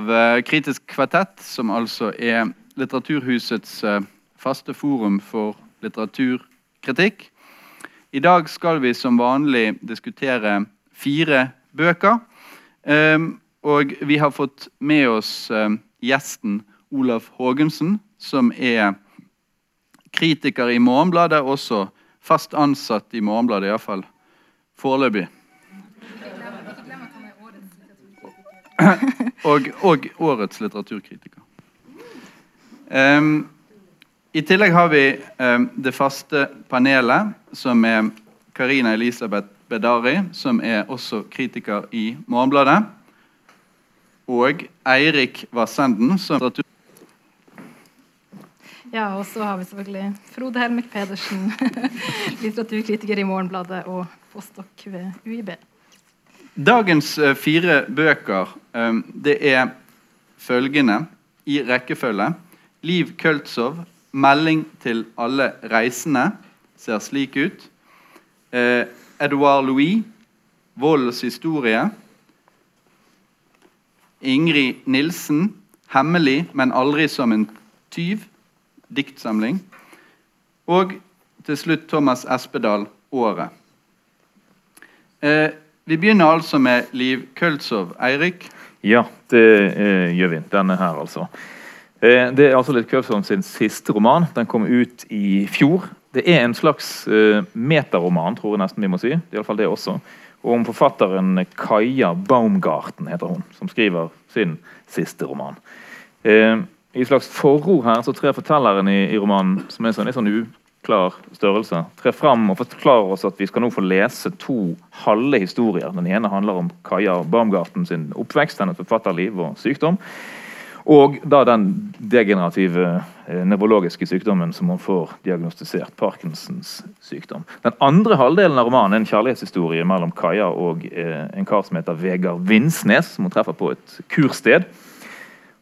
av Kritisk kvartett, som altså er Litteraturhusets eh, faste forum for litteraturkritikk. I dag skal vi som vanlig diskutere fire bøker. Um, og vi har fått med oss um, gjesten Olaf Haagensen, som er kritiker i Morgenbladet, også fast ansatt i Morgenbladet, iallfall foreløpig. og, og, årets litteraturkritiker. Um, I tillegg har vi um, det faste panelet, som er Karina Elisabeth Bedari, som er også kritiker i Morgenbladet. Og Eirik Vassenden, som litteratur... Ja, og så har vi selvfølgelig Frode Helmik Pedersen, litteraturkritiker i Morgenbladet og postdokk ved UiB. Dagens uh, fire bøker um, det er følgende i rekkefølge. Liv Køltzow, 'Melding til alle reisende', ser slik ut. Uh, Edouard Louis, 'Voldens historie'. Ingrid Nilsen, 'Hemmelig, men aldri som en tyv', diktsamling. Og til slutt Thomas Espedal, 'Året'. Eh, vi begynner altså med Liv Køltzow. Eirik? Ja, det eh, gjør vi. Denne her, altså. Eh, det er altså Liv Køltzow sin siste roman. Den kom ut i fjor. Det er en slags eh, metaroman, tror jeg nesten vi må si. I alle fall det også. Og om forfatteren Kaja Baumgarten, heter hun, som skriver sin siste roman. Eh, I slags forord her så trer fortelleren i, i romanen, som er sånn, litt sånn uklar størrelse, Tre fram og forklarer oss at vi skal nå få lese to halve historier. Den ene handler om Kaja Baumgarten sin oppvekst, hennes forfatterliv og sykdom. Og da den degenerative eh, nevrologiske sykdommen som hun får diagnostisert, Parkinsons sykdom. Den andre halvdelen av romanen er en kjærlighetshistorie mellom Kaja og eh, en kar som heter Vegard Vinsnes, som hun treffer på et kursted.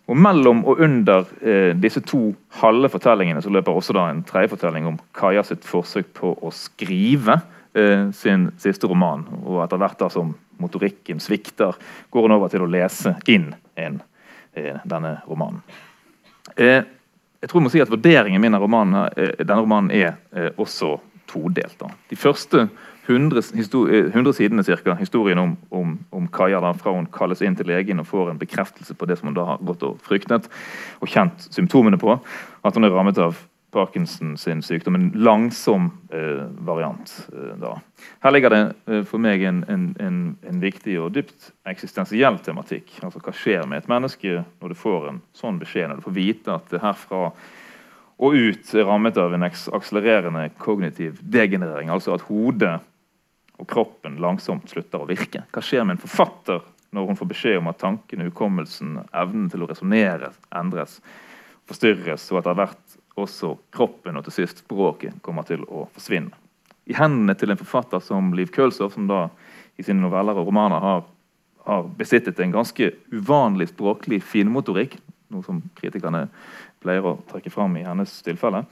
Og Mellom og under eh, disse to halve fortellingene så løper også da en tredje fortelling om Kaja sitt forsøk på å skrive eh, sin siste roman. Og etter hvert da som motorikken svikter, går hun over til å lese inn en Eh, denne romanen. Eh, jeg tror jeg må si at Vurderingen min av romanen, eh, denne romanen er også todelt. De første 100, 100 sidene cirka, historien om, om, om Kaja da, fra hun kalles inn til legen og får en bekreftelse på det som hun da har gått og fryktet og kjent symptomene på. At hun er rammet av Parkinson sin sykdom. En langsom eh, variant. Eh, da. Her ligger det eh, for meg en, en, en, en, viktig og dypt eksistensiell tematikk. Altså Hva skjer med et menneske når du får en sånn beskjed, når du får vite at det herfra og ut er rammet av en akselererende kognitiv degenerering. Altså at hodet og kroppen langsomt slutter å virke. Hva skjer med en forfatter når hun får beskjed om at tankene, hukommelsen, evnen til å resonnere endres, forstyrres, og etter hvert også kroppen og til sist språket kommer til å forsvinne. I hendene til en forfatter som Liv Kølsov, som da i sine noveller og romaner har, har besittet en ganske uvanlig språklig finmotorikk, noe som kritikerne pleier å trekke fram i hennes tilfelle,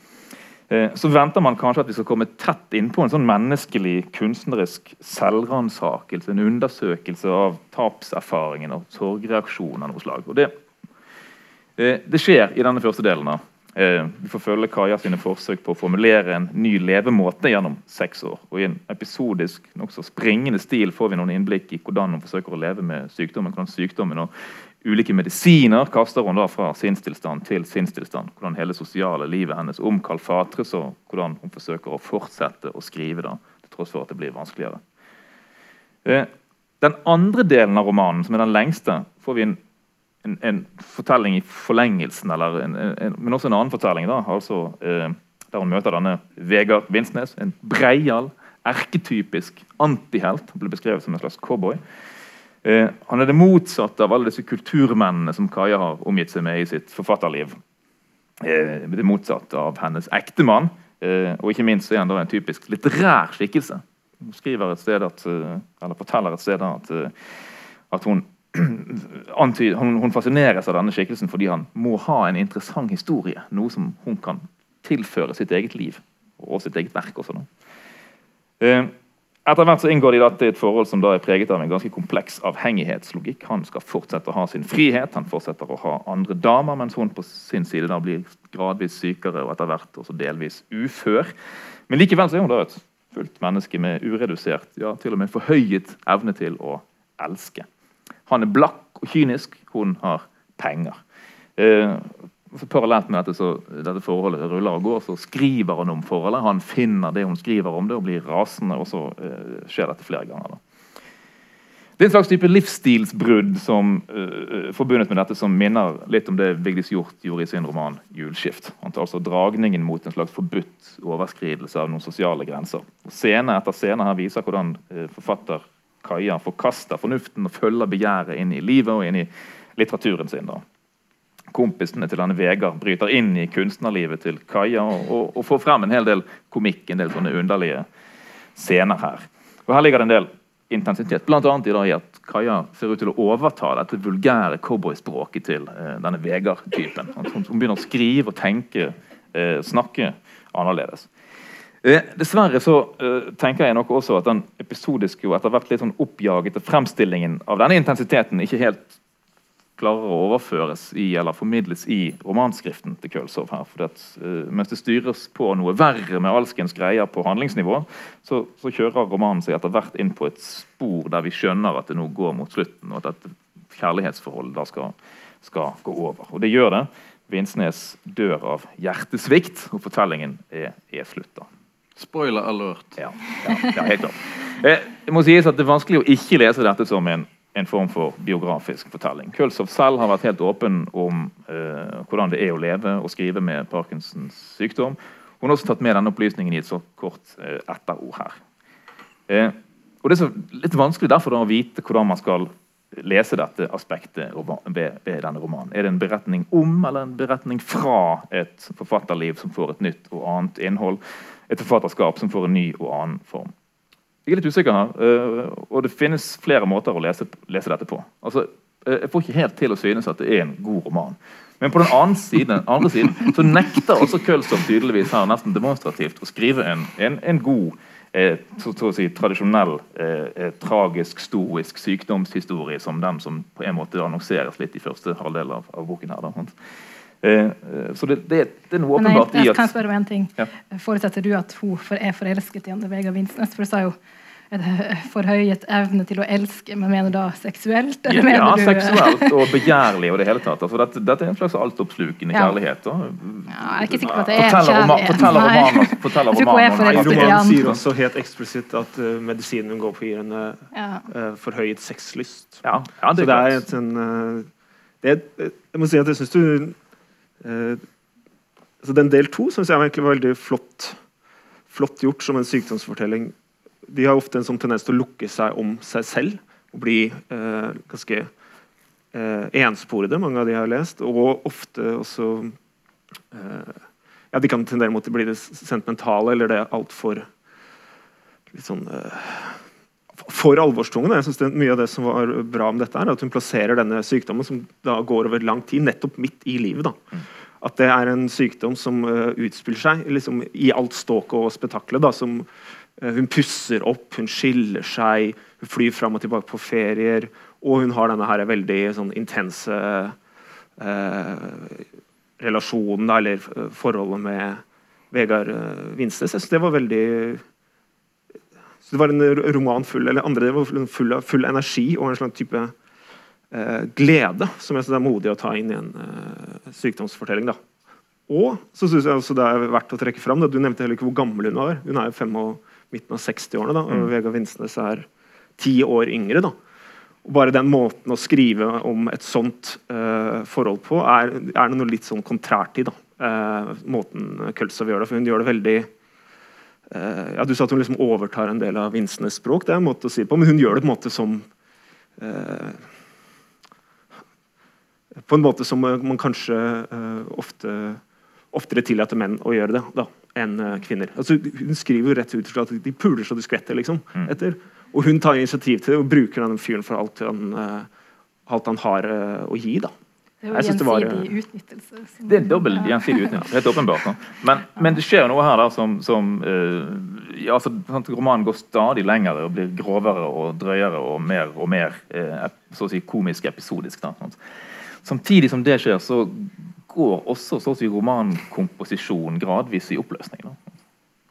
så venter man kanskje at vi skal komme tett innpå en sånn menneskelig, kunstnerisk selvransakelse, en undersøkelse av tapserfaringen og sorgreaksjoner av noe slag. Og det, eh, det skjer i denne første delen. av Eh, vi får følge Kaja sine forsøk på å formulere en ny levemåte gjennom seks år. Og I en episodisk, nokså springende stil får vi noen innblikk i hvordan hun forsøker å leve med sykdommen. hvordan sykdommen og ulike medisiner kaster hun da fra sinnstilstand til sinnstilstand. Hvordan hele sosiale livet hennes omkalfatres, og hvordan hun forsøker å fortsette å skrive. da, til tross for at det blir vanskeligere. Eh, den andre delen av romanen, som er den lengste, får vi en en, en, fortelling i forlengelsen, en, men også en annen fortelling. Da, altså, eh, der hun møter denne Vegard Vinsnes, en breial, erketypisk antihelt. Han ble beskrevet som en slags cowboy. Eh, han er det motsatte av alle disse kulturmennene som Kaja har omgitt seg med i sitt forfatterliv. Eh, det motsatte av hennes ektemann. Eh, og ikke minst er han da en typisk litterær skikkelse. Hun skriver et sted at, eller forteller et sted at, at hun hun, hun, fascineres av denne skikkelsen fordi han må ha en interessant historie. Noe som hun kan tilføre sitt eget liv og sitt eget verk. også. Eh, etter hvert så inngår de da til et forhold som da er preget av en ganske kompleks avhengighetslogikk. Han skal fortsette å ha sin frihet, han fortsetter å ha andre damer, mens hun på sin side da blir gradvis sykere og etter hvert også delvis ufør. Men likevel så er hun da et fullt menneske med uredusert, ja til og med forhøyet evne til å elske. Han er blakk og kynisk, hun har penger. Eh, Parallelt med dette, så, dette forholdet ruller og går, så skriver han om forholdet. Han finner det hun skriver om det, og blir rasende. Og så uh, skjer dette flere ganger. Da. Det er en slags type livsstilsbrudd som, uh, forbundet med dette som minner litt om det Vigdis Hjorth gjorde i sin roman 'Hjulskift'. Han tar altså dragningen mot en slags forbudt overskridelse av noen sosiale grenser. Scene etter scene her viser hvordan uh, forfatter Kaja forkaster fornuften og følger begjæret inn i livet og inn i litteraturen sin. da kompisene til han Vegard bryter inn i kunstnerlivet til Kaja og, og, og, får frem en hel del komikk, en del sånne underlige scener her. Og Her ligger det en del intensitet, bl.a. i, dag i at Kaja ser ut til å overta dette vulgære cowboyspråket til eh, denne Vegard-typen. Hun, begynner å skrive og tenke, eh, snakke annerledes. Eh, dessverre så eh, tenker jeg nok også at den episodiske og etter hvert litt sånn oppjagete fremstillingen av denne intensiteten ikke helt klarer å overføres i eller formidles i romanskriften til Kølsov. her, fordi at uh, Mens det styres på noe verre med alskens greier på handlingsnivå, så, så, kjører romanen seg etter hvert inn på et spor der vi skjønner at det nå går mot slutten, og at dette kjærlighetsforholdet da skal, skal gå over. Og det gjør det. Vinsnes dør av hjertesvikt, og fortellingen er, er slutta. Spoiler alert. Ja, ja, ja helt klart. Eh, det må sies at det er vanskelig å ikke lese dette som en en form for biografisk fortelling. Kølsov selv har vært helt åpen om eh, hvordan det er å leve og skrive med Parkinsons sykdom. Hun har også tatt med denne opplysningen i et så kort eh, etterord her. Eh, og Det er litt vanskelig derfor da, å vite hvordan man skal lese dette aspektet ved, ved, denne romanen. Er det en beretning om eller en beretning fra et forfatterliv som får et nytt og annet innhold? Et forfatterskap som får en ny og annen form. Jeg er litt usikker her. Uh, og det finnes flere måter å lese, lese dette på. Altså, uh, jeg får ikke helt til å synes at det er en god roman. Men på den andre siden, andre siden så nekter også Kølsov tydeligvis her nesten demonstrativt å skrive en, en, en god eh, så, så si, tradisjonell, eh, eh, tragisk, stoisk sykdomshistorie som den som på en måte annonseres litt i første halvdel av, av boken. her. Da. Eh, så det, det, det, er noe åpenbart i at Jeg kan spørre om en ting. Ja. Forutsetter du at hun er forelsket i Anne Vegard Vinsnes? For du sa jo forhøyet evne til å elske, men mener da seksuelt? ja, ja du... seksuelt og begjærlig og det hele tatt. Altså, dette, dette, er en slags altoppslukende ja. kjærlighet. Og, Ja, jeg er ikke sikker på at det er kjærlighet. Forteller romanen, forteller romanen. romanen sier også helt eksplisitt at uh, medisinen hun går på, gir henne uh, forhøyet sexlyst. Ja, det Så det er et en, uh, det er, Jeg må si at jeg syns du altså Den del to syns jeg egentlig var veldig flott, flott gjort som en sykdomsfortelling de har ofte en sånn tendens til å lukke seg om seg selv og bli eh, ganske eh, ensporede, mange av de jeg har lest. Og ofte også eh, ja, De kan tendere mot å bli det sentimentale eller det altfor litt sånn eh, for alvorstungen, Jeg synes det, Mye av det som var bra med dette, er at hun plasserer denne sykdommen som da går over lang tid, nettopp midt i livet. da. Mm. At det er en sykdom som uh, utspiller seg liksom, i alt ståket og spetakkelet. Som Eh, hun pusser opp, hun skiller seg, hun flyr fram og tilbake på ferier. Og hun har denne her veldig sånn, intense uh, relasjonen, eller eh, forholdet med Vegard Vinsnes. Jeg synes det var veldig det var en roman full eller andre, det var full av full energi og en slags type eh, glede som jeg synes er modig å ta inn i en eh, sykdomsfortelling. da. Og så synes jeg også det er verdt å trekke fram, da. Du nevnte heller ikke hvor gammel hun var. Hun er jo 25 midten av 60-årene. Og mm. Vegard Vinsnes er ti år yngre. da. Og bare den måten å skrive om et sånt uh, forhold på, er, er noe litt sånn kontrært i. da. Uh, måten Køltzow gjør det for Hun gjør det veldig ja, Du sa at hun liksom overtar en del av Vinsenes språk, det er en måte å si det på, men hun gjør det på en måte som På en måte som man kanskje ofte oftere tillater menn å gjøre det da, enn kvinner. Altså, hun skriver jo rett ut at de puler så du skvetter. liksom, mm. etter. Og hun tar initiativ til det og bruker den fyren for alt han, alt han har å gi. da. Det er jo gjensidig utnyttelse. Det er dobbel gjensidig utnyttelse, helt åpenbart. Men, men, det skjer jo noe her da, som, som ja, altså, Romanen går stadig lenger og blir grovere og drøyere og mer og mer eh, så å si komisk episodisk. Da? Samtidig som det skjer, så går også så å si, romankomposisjonen gradvis i oppløsning. Da.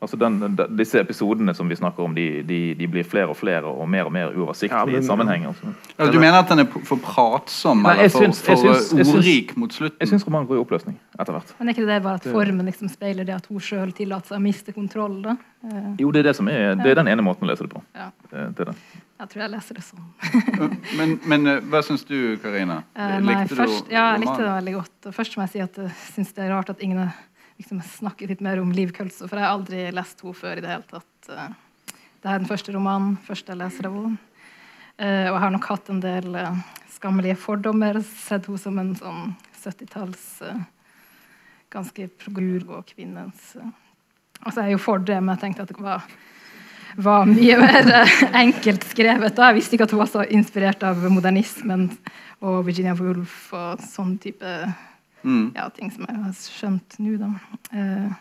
Altså den, de, disse episodene som vi snakker om, de, de, de, blir flere og flere og mer og mer uoversiktlige ja, sammenheng Altså. Ja, du mener at den er for pratsom Nei, eller for, for syns, ordrik mot slutten? Jeg syns romanen går i oppløsning etter hvert. Men er ikke det bare at formen liksom speiler det at hun sjøl tillater seg å miste kontroll? da? Eh. Jo, det er, det, som er, det er den ene måten å lese det på. Ja. Det, det det. Jeg tror jeg leser det sånn. men, men, eh, hva syns du, Karina? Uh, likte først, du Ja, jeg likte det veldig godt. Og først må jeg si at jeg syns det er rart at ingen er liksom snakke litt mer om Liv Kølso, for jeg har aldri lest henne før. i Det hele tatt. Eh, det er den første romanen første jeg leser av henne. Eh, og jeg har nok hatt en del eh, skammelige fordommer. Sett henne som en sånn 70-talls ganske progur og kvinnens Altså, jeg er jo for det, men jeg tenkte at det var, var mye mer enkelt skrevet. Jeg visste ikke at hun var så inspirert av modernismen og Virginia Woolf og sånn type Mm. Ja, ting som jeg har skjønt nå, da. Eh,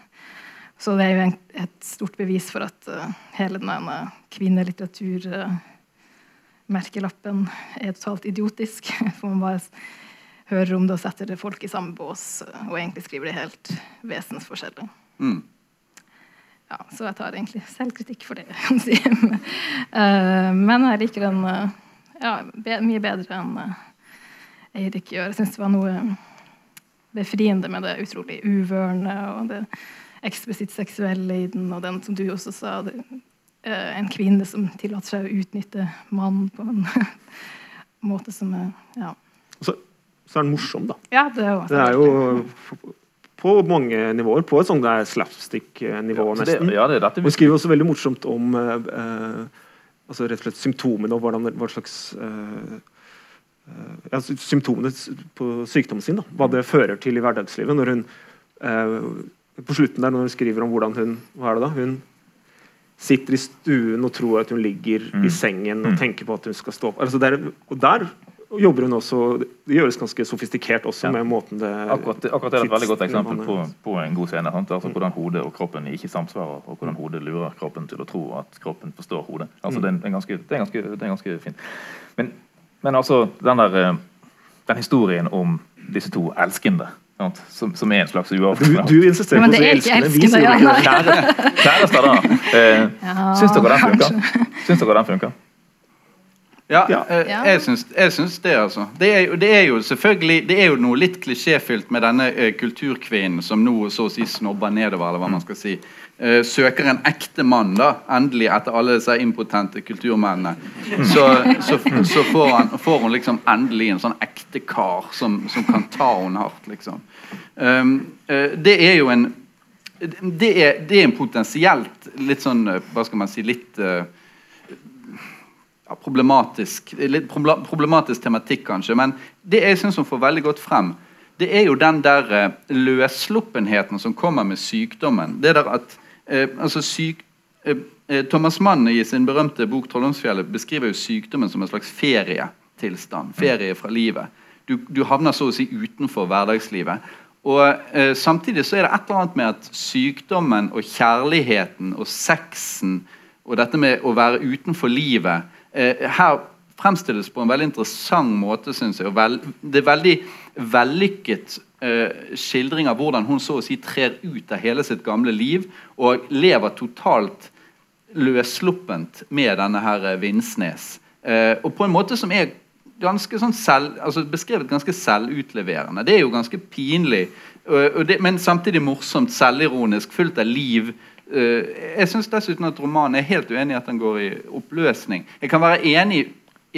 så det er jo en, et stort bevis for at uh, hele denne kvinnelitteraturmerkelappen uh, er totalt idiotisk. For man bare hører om det og setter det folk i samme bås uh, og egentlig skriver det helt vesensforskjellig. Mm. Ja, så jeg tar egentlig selvkritikk for det. men jeg liker den ja, be mye bedre enn Eirik gjør. Jeg syns det var noe befriende med det utrolig uvørende og det eksplisitt seksuelle i den, og den som du også sa, det, uh, en kvinne som tillater seg å utnytte mann på en måte som er ja. Så, så, er den morsom, da. Ja, det, er, det er jo på mange nivåer. På et sånt slapstick-nivå, ja, nesten. Det, ja, det Hun skriver også veldig morsomt om uh, altså rett og slett symptomene og hva slags uh, Eh, ja, symptomene på sykdommen sin. Da, hva det fører til i hverdagslivet. Når hun, eh, på slutten der, når hun skriver om hvordan hun hva er det da, hun sitter i stuen og tror at hun ligger mm. i sengen og mm. tenker på at hun skal stå opp. Altså der, og der jobber hun også Det gjøres ganske sofistikert også ja. med måten det Akkurat, akkurat det er et veldig godt eksempel på, på en god scene. Altså Hvordan hodet og kroppen ikke samsvarer, og hvordan hodet lurer kroppen til å tro at kroppen forstår hodet. Altså mm. det, er ganske, det, er ganske, det er ganske fint. Men men altså, den, der, eh, den historien om disse to elskende som, som, er en slags uavklart Du, du insisterer på å si elskende. Vi sier ikke Kjærester, da. Eh, ja, syns dere den funker? Syns dere den funker? Ja, eh, jeg, syns, jeg syns det, altså. Det er, det er, jo selvfølgelig Det er jo noe litt klisjéfylt med denne uh, kulturkvinnen som nå så å si snobber nedover, eller hva man skal si. Uh, søker en ekte mann, da, endelig, etter alle disse impotente kulturmennene. Så, så, så får, han, får, hun liksom endelig en sånn ekte kar som, som kan ta henne hardt, liksom. Um, uh, det er jo en det er, det er, en potensielt litt sånn Hva skal man si litt uh, problematisk, litt problematisk tematikk, kanskje. Men det jeg syns hun får veldig godt frem, det er jo den der løssluppenheten som kommer med sykdommen. Det der at altså syk, uh, Thomas Mann i sin berømte bok 'Trolldomsfjellet' beskriver jo sykdommen som en slags ferietilstand. Ferie fra livet. Du, du havner så å si utenfor hverdagslivet. Og Samtidig så er det et eller annet med at sykdommen og kjærligheten og sexen og dette med å være utenfor livet Eh, her fremstilles på en veldig interessant måte, syns jeg. Og vel, det er veldig vellykket skildring av hvordan hun så å si trer ut av hele sitt gamle liv og lever totalt løssluppent med denne her uh, Vinsnes. Uh, og på en måte som er ganske sånn selv, altså beskrevet ganske selvutleverende. Det er jo ganske pinlig, det, men samtidig morsomt, selvironisk, fullt av liv. Jeg syns dessuten at romanen er helt uenig i at den går i oppløsning. Jeg kan være enig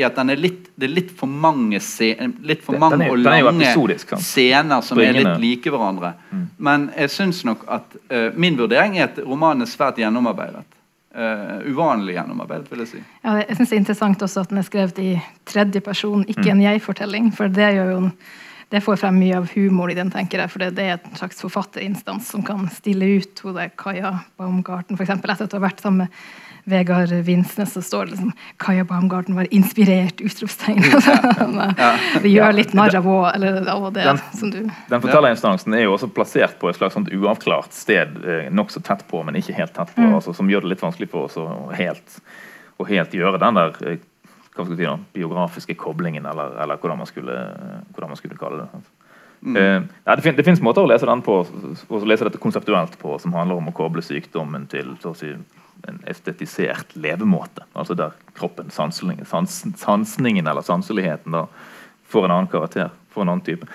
at den er litt, det er litt for mange, litt for mange er, og lange scener som er litt like hverandre. Mm. Men jeg syns nok at uh, min vurdering er at romanen er svært gjennomarbeidet. Uh, uvanlig gjennomarbeidet, vil jeg si. Ja, jeg synes Det er interessant også at den er skrevet i tredje person, ikke mm. en jeg-fortelling. For det gjør jo en det får frem mye av humor i den, tenker jeg, for det, er en slags forfatterinstans som kan stille ut hodet Kaja Baumgarten, f.eks. etter at du har vært sammen med Vegard Vinsnes, så står det liksom 'Kaja Baumgarten var inspirert!' utropstegn. Vi gjør litt narr av henne. det Den- som du Den fortellerinstansen er jo også plassert på et slags sånt uavklart sted, eh, nokså tett på, men ikke helt tett på, altså, som gjør det litt vanskelig for oss å helt, å helt gjøre den der eh, hva skal si da, biografiske koblingen, eller, eller hvordan, man skulle, hvordan man skulle kalle det. Eh, ja, det, fin det finnes måter å lese den på, og lese dette konseptuelt på, som handler om å koble sykdommen til så å si, en estetisert levemåte. Altså der kroppen, sansningen, sans, sansningen eller sanseligheten da, får en annen karakter, får en annen type.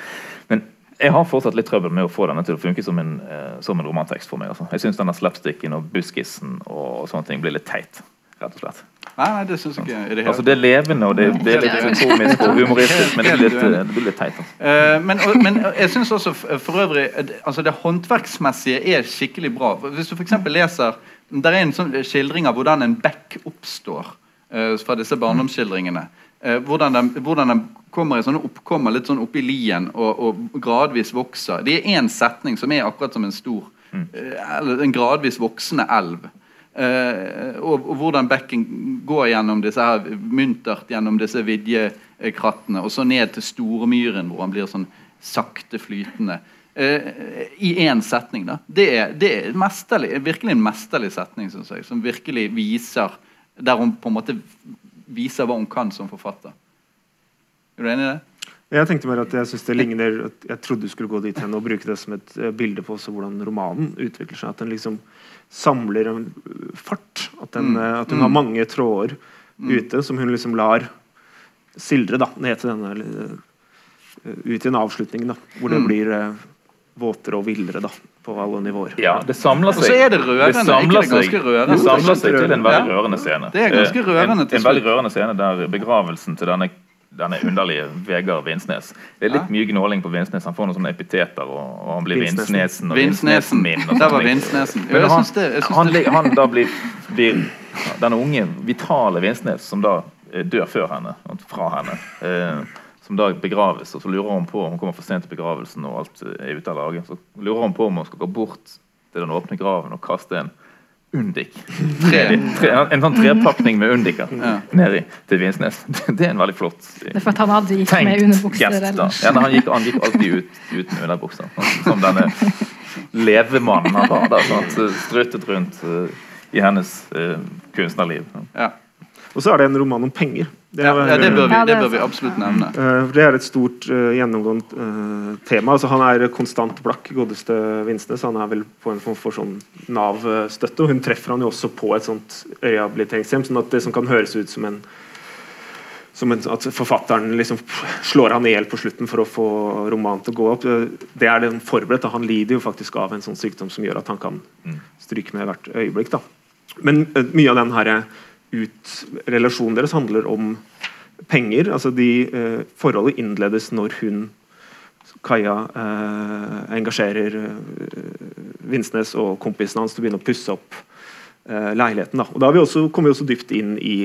Men jeg har fortsatt litt trøbbel med å få denne til å funke som en, eh, som en romantekst for meg. Altså. Jeg syns denne slapsticken og buskissen og sånne ting blir litt teit, rett og slett. Nei, nei, det syns jeg ikke i det Altså Det er levende og det, det er litt komisk og humoristisk, men det blir litt, det blir litt teit. Altså. Uh, men, og, men jeg syns også for øvrig eh, det- altså Det håndverksmessige er skikkelig bra. Hvis du f.eks. leser Det er en sånn skildring av hvordan en bekk oppstår uh, fra disse barndomsskildringene. Uh, hvordan, den, hvordan den kommer i sånne oppkommer litt sånn oppi lien og, og gradvis vokser. Det er én setning som er akkurat som en stor eller en gradvis voksende elv. Og, og hvordan bekken går gjennom disse her myntert gjennom disse vidjekrattene, og så ned til Stormyren, hvor han blir sånn sakte flytende. Eh, I én setning. da. Det er, det er mesterlig, virkelig en mesterlig setning, syns jeg, som virkelig viser Der hun på en måte viser hva hun kan som forfatter. Er du enig i det? Jeg tenkte bare at jeg synes det ligner jeg trodde du skulle gå dit hen og bruke det som et eh, bilde på hvordan romanen utvikler seg. At den liksom samler en fart. At, den, Mm. eh, at hun Mm. har mange tråder ute som hun liksom lar sildre da, ned til denne Ut i en avslutning, da, hvor det Mm. blir våtere og villere da, på alle nivåer. Ja, det samler Og så seg er det rørende, Det samler ikke det seg, rørende? det samler seg til en veldig rørende scene. Det er ganske Eh, rørende en, til en veldig rørende scene der begravelsen til denne, denne underlige Vegard Vinsnes Det er litt mye gnåling på Vinsnes. Han får noen sånne epiteter, og, og han blir Vinsnesen. Vinsnesen og Vinsnesen. min. Og Der var. Vinsnesen. Men han, da blir, blir den unge, vitale Vinsnes som da eh, dør før henne, fra henne, eh, som da begraves, og så lurer hun på Hun kommer for sent til begravelsen, og alt er ute av lage. Så lurer hun på om hun skal gå bort til den åpne graven og kaste en undik. Tre, Tre, en sånn trepakning med undiker Ja. nedi til Vinsnes. Det er en veldig flott Det er for at han aldri gikk med underbukser. Ja, han, gikk, han gikk alltid ut uten underbukser. sånn Som denne levemannen han var. Struttet rundt uh, i hennes uh, kunstnerliv. Ja. Og så er det en roman om penger. Det, Ja, ja, det bør vi, det bør vi absolutt nevne. Eh, Det er et stort uh, gjennomgående uh, tema. Altså, han er konstant blakk, godeste Vinsnes. Han er vel på en form for sånn Nav-støtte. Og hun treffer han jo også på et sånt rehabiliteringshjem. sånn at det som kan høres ut som en som en, At forfatteren liksom slår han i hjel på slutten for å få romanen til å gå opp. Det er den forberedt. Han lider jo faktisk av en sånn sykdom som gjør at han kan stryke med hvert øyeblikk. da. Men mye av den her ut, relasjonen deres handler om penger. altså de, eh, Forholdet innledes når hun, Kaja, eh, engasjerer eh, Vinsnes og kompisen hans til å begynne å pusse opp eh, leiligheten. Da. Og da vi også, kommer vi også dypt inn i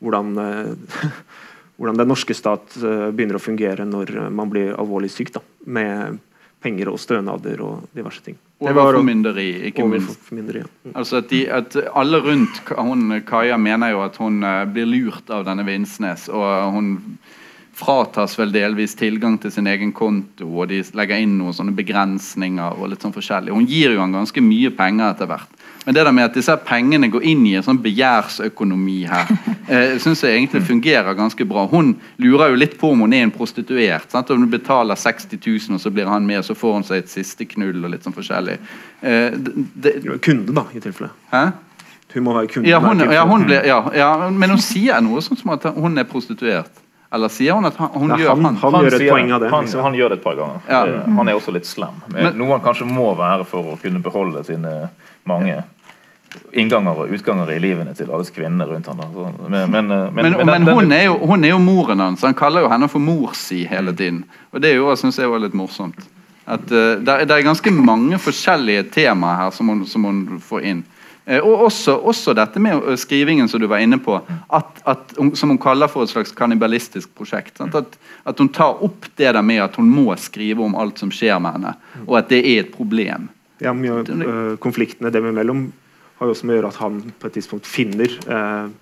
hvordan, eh, hvordan den norske stat eh, begynner å fungere når man blir alvorlig syk. Da, med penger og stønader og diverse ting. Overformynderi, ikke minst. Ja. Mm. Altså at, de, at alle rundt hun, Kaja mener jo at hun eh, blir lurt av denne Vinsnes, og hun fratas vel delvis tilgang til sin egen konto, og de legger inn noen sånne begrensninger og litt sånn forskjellig. Hun gir jo han ganske mye penger etter hvert. Men det der med at disse pengene går inn i en sånn begjærsøkonomi her, eh, syns jeg egentlig fungerer ganske bra. Hun lurer jo litt på om hun er en prostituert. Sant? Om hun betaler 60 000, og så blir han med, og så får hun seg et siste knull og litt sånn forskjellig. Eh, det, Kunde, da, i tilfelle. hæ? Hun må være kunde. Ja, hun, ja, hun ble, ja, ja, men hun sier noe sånn som at hun er prostituert. Eller sier hun at han, hun Nei, gjør han- han? han- gjør et sier poeng av det, Han, han gjør det et par ganger. Ja. Mm. Han er også litt slem. Men, Men- noe han kanskje må være for å kunne beholde sine mange innganger og utganger i livene til alle kvinner rundt ham. Men, men, eh, men, Men, men men hun, er jo, hun er jo moren hans. Han kaller jo henne for mor si hele tiden. Og det er jo, synes jeg var litt morsomt. At uh, det, er- det er ganske mange forskjellige temaer her som hun, som hun får inn. Eh, og også, også dette med eh, skrivingen som du var inne på, at, at, som hun kaller for et slags kannibalistisk prosjekt. At, at hun tar opp det der med at hun må skrive om alt som skjer med henne, og at det er et problem. Ja, mye av øh, konfliktene dem imellom har jo også med å gjøre at han på et tidspunkt finner eh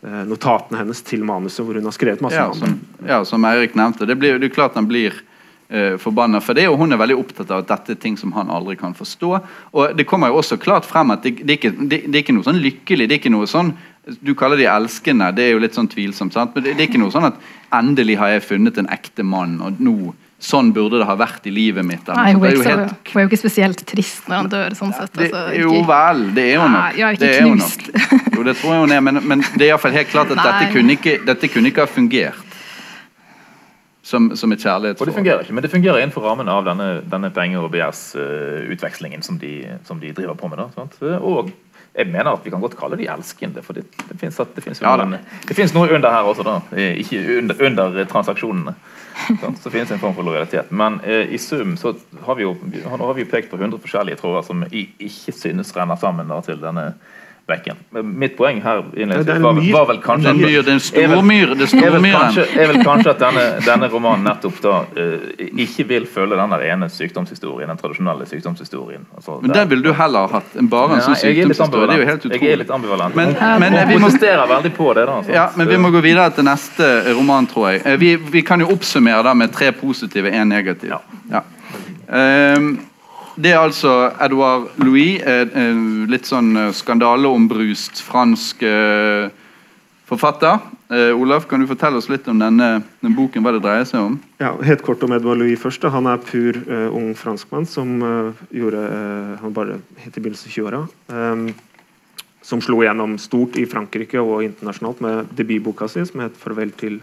notatene hennes til manuset hvor hun har skrevet masse. Ja, som, ja, som Eirik nevnte. Det, blir, det er klart han blir eh, forbanna for det, og hun er veldig opptatt av at dette er ting som han aldri kan forstå. Og Det kommer jo også klart frem at det, det, er, ikke, det, det er ikke noe sånn lykkelig. det er ikke noe sånn du kaller de elskende, det er jo litt sånn tvilsomt. sant? Men det, det, er ikke noe sånn at 'endelig har jeg funnet en ekte mann', og nå Sånn burde det ha vært i livet mitt. Nei, hun er, jo helt... hun er jo ikke spesielt trist når han dør. sånn sett. Altså, det, jo vel, det er hun nok. Ja, det knust. Jo, det tror jeg hun er, men, men det er iallfall helt klart at dette kunne, ikke, dette kunne, ikke, ha fungert. Som, som et kjærlighetsforhold. Og det fungerer ikke, men det fungerer innenfor rammen av denne, denne penger- og begjærsutvekslingen uh, som, de, som de driver på med. Da, og jeg mener at vi kan godt kalle de elskende, for det, det fins ja, noe under her også, da. Ikke under, under transaksjonene. Så finnes en form for lojalitet. Men eh, i sum så har vi jo har vi pekt på 100 forskjellige tråder som ikke synes renner sammen da, til denne bekken. Mitt poeng her var, var, vel kanskje myr, den stormyr, det er, vel kanskje, er vel kanskje at denne, denne romanen nettopp da uh, ikke vil følge den ene sykdomshistorien, den tradisjonelle sykdomshistorien. Altså, men den ville du heller hatt enn bare en sånn sykdomshistorie. Det er jo helt utrolig. Jeg er litt ambivalent. Men, men, men vi må veldig på det. da. Sant? Ja, men vi må gå videre til neste roman, tror jeg. Eh, vi, vi kan jo oppsummere da med tre positive, én negativ. Ja. ja. Um, det er altså Edouard Louis, litt sånn eh, skandaleombrust fransk eh, forfatter. Eh, Olaf, kan du fortelle oss litt om denne, denne, boken, hva det dreier seg om? Ja, Helt kort om Edouard Louis først. Han er pur uh, ung franskmann som uh, gjorde uh, Han bare helt i begynnelsen av 20-åra. Um, som slo gjennom stort i Frankrike og internasjonalt med debutboka si, som het 'Farvel til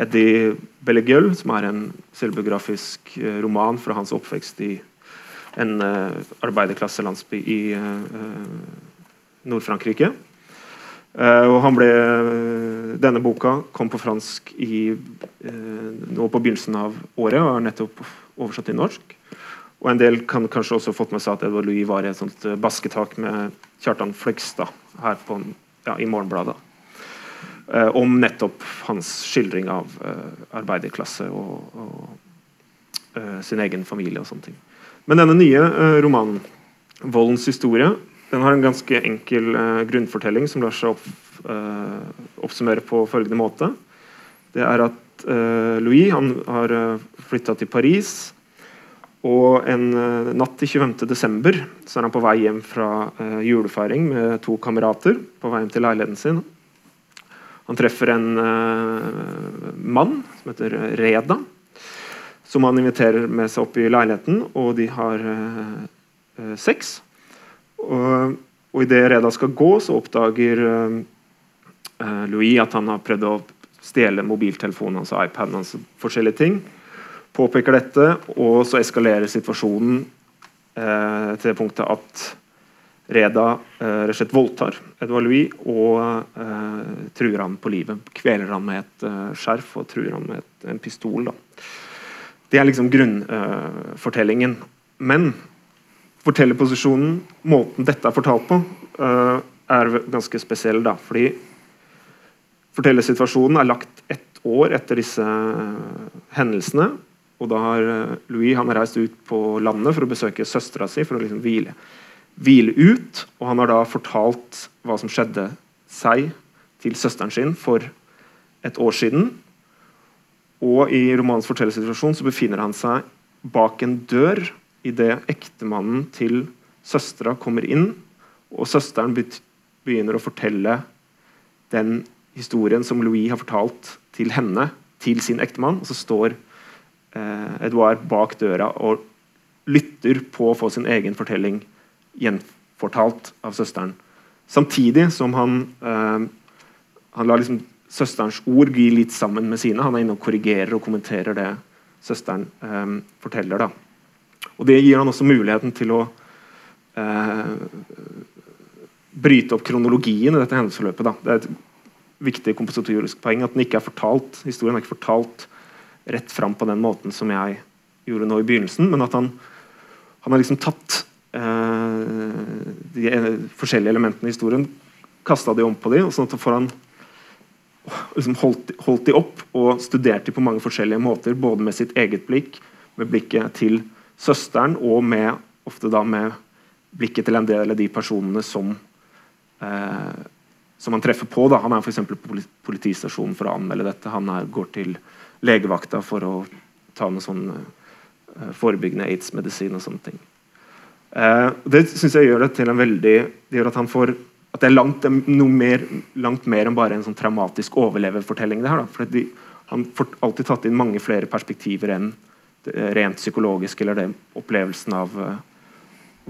Eddie Bellegueule', som er en selvbiografisk roman fra hans oppvekst i en uh, arbeiderklasselandsby i uh, Nord-Frankrike. Uh, og han ble, Denne boka kom på fransk i, nå på begynnelsen av året og er nettopp oversatt til norsk. Og En del kan kanskje også fått med seg at Edvard Louis var i et sånt basketak med Kjartan Fløgstad her på, ja, i Morgenbladet. Uh, om nettopp hans skildring av uh, arbeiderklasse og, og uh, sin egen familie og sånne ting. Men denne nye uh, romanen, 'Voldens historie', den har en ganske enkel uh, grunnfortelling som lar seg opp, uh, oppsummere på følgende måte. Det er at Louis har flytta til Paris. Og en natt til 25.12. så er han på vei hjem fra julefeiring med to kamerater. på vei hjem til leiligheten sin. Han treffer en mann som heter Reda som han inviterer med seg opp i leiligheten, og de har eh, sex. Og, og idet Reda skal gå, så oppdager eh, Louis at han har prøvd å stjele mobiltelefonen hans og iPaden hans. forskjellige ting. Påpeker dette, og så eskalerer situasjonen eh, til det punktet at Reda uh, rett og slett voldtar Edvard Louis og eh, truer ham på livet. Kveler ham med et skjerf og truer ham med et, en pistol. da. Det er liksom grunnfortellingen. Men fortellerposisjonen, måten dette er fortalt på, uh, er ganske spesiell. da, fordi Fortellersituasjonen er lagt ett år etter disse uh, hendelsene. Og da har Louis han har reist ut på landet for å besøke søstera si for å liksom hvile, hvile ut. Og han har da fortalt hva som skjedde seg til søsteren sin for et år siden. Og i romanens fortellersituasjon så befinner han seg bak en dør idet ektemannen til søstera kommer inn, og søsteren begynner å fortelle den historien som Louis har fortalt til henne, til sin ektemann. Og så står eh, Edouard bak døra og lytter på å få sin egen fortelling gjenfortalt av søsteren. Samtidig som han, eh, han lar liksom søsterens ord glir litt sammen med sine. Han er inne og korrigerer og kommenterer det søsteren eh, forteller. Da. Og Det gir han også muligheten til å eh, bryte opp kronologien i dette hendelsesforløpet. Da. Det er et viktig kompositorisk poeng at den ikke er fortalt, historien er ikke fortalt rett fram på den måten som jeg gjorde nå i begynnelsen, men at han, han har liksom tatt eh, de eh, forskjellige elementene i historien, kasta de om på de, sånn at får han liksom holdt, holdt, de opp og studerte de på mange forskjellige måter. Både med sitt eget blikk, med blikket til søsteren og med, ofte da med blikket til en del av de personene som eh, som han treffer på. Da. Han er f.eks. på politistasjonen for å anmelde dette. Han er, går til legevakta for å ta noe sånn eh, forebyggende aids-medisin og sånne ting. Eh, det synes jeg gjør det til en veldig Det gjør at han får at det er langt, noe mer, langt mer enn bare en sånn traumatisk overleverfortelling. det her. Da. De, han får alltid tatt inn mange flere perspektiver enn det rent psykologisk eller det opplevelsen av uh,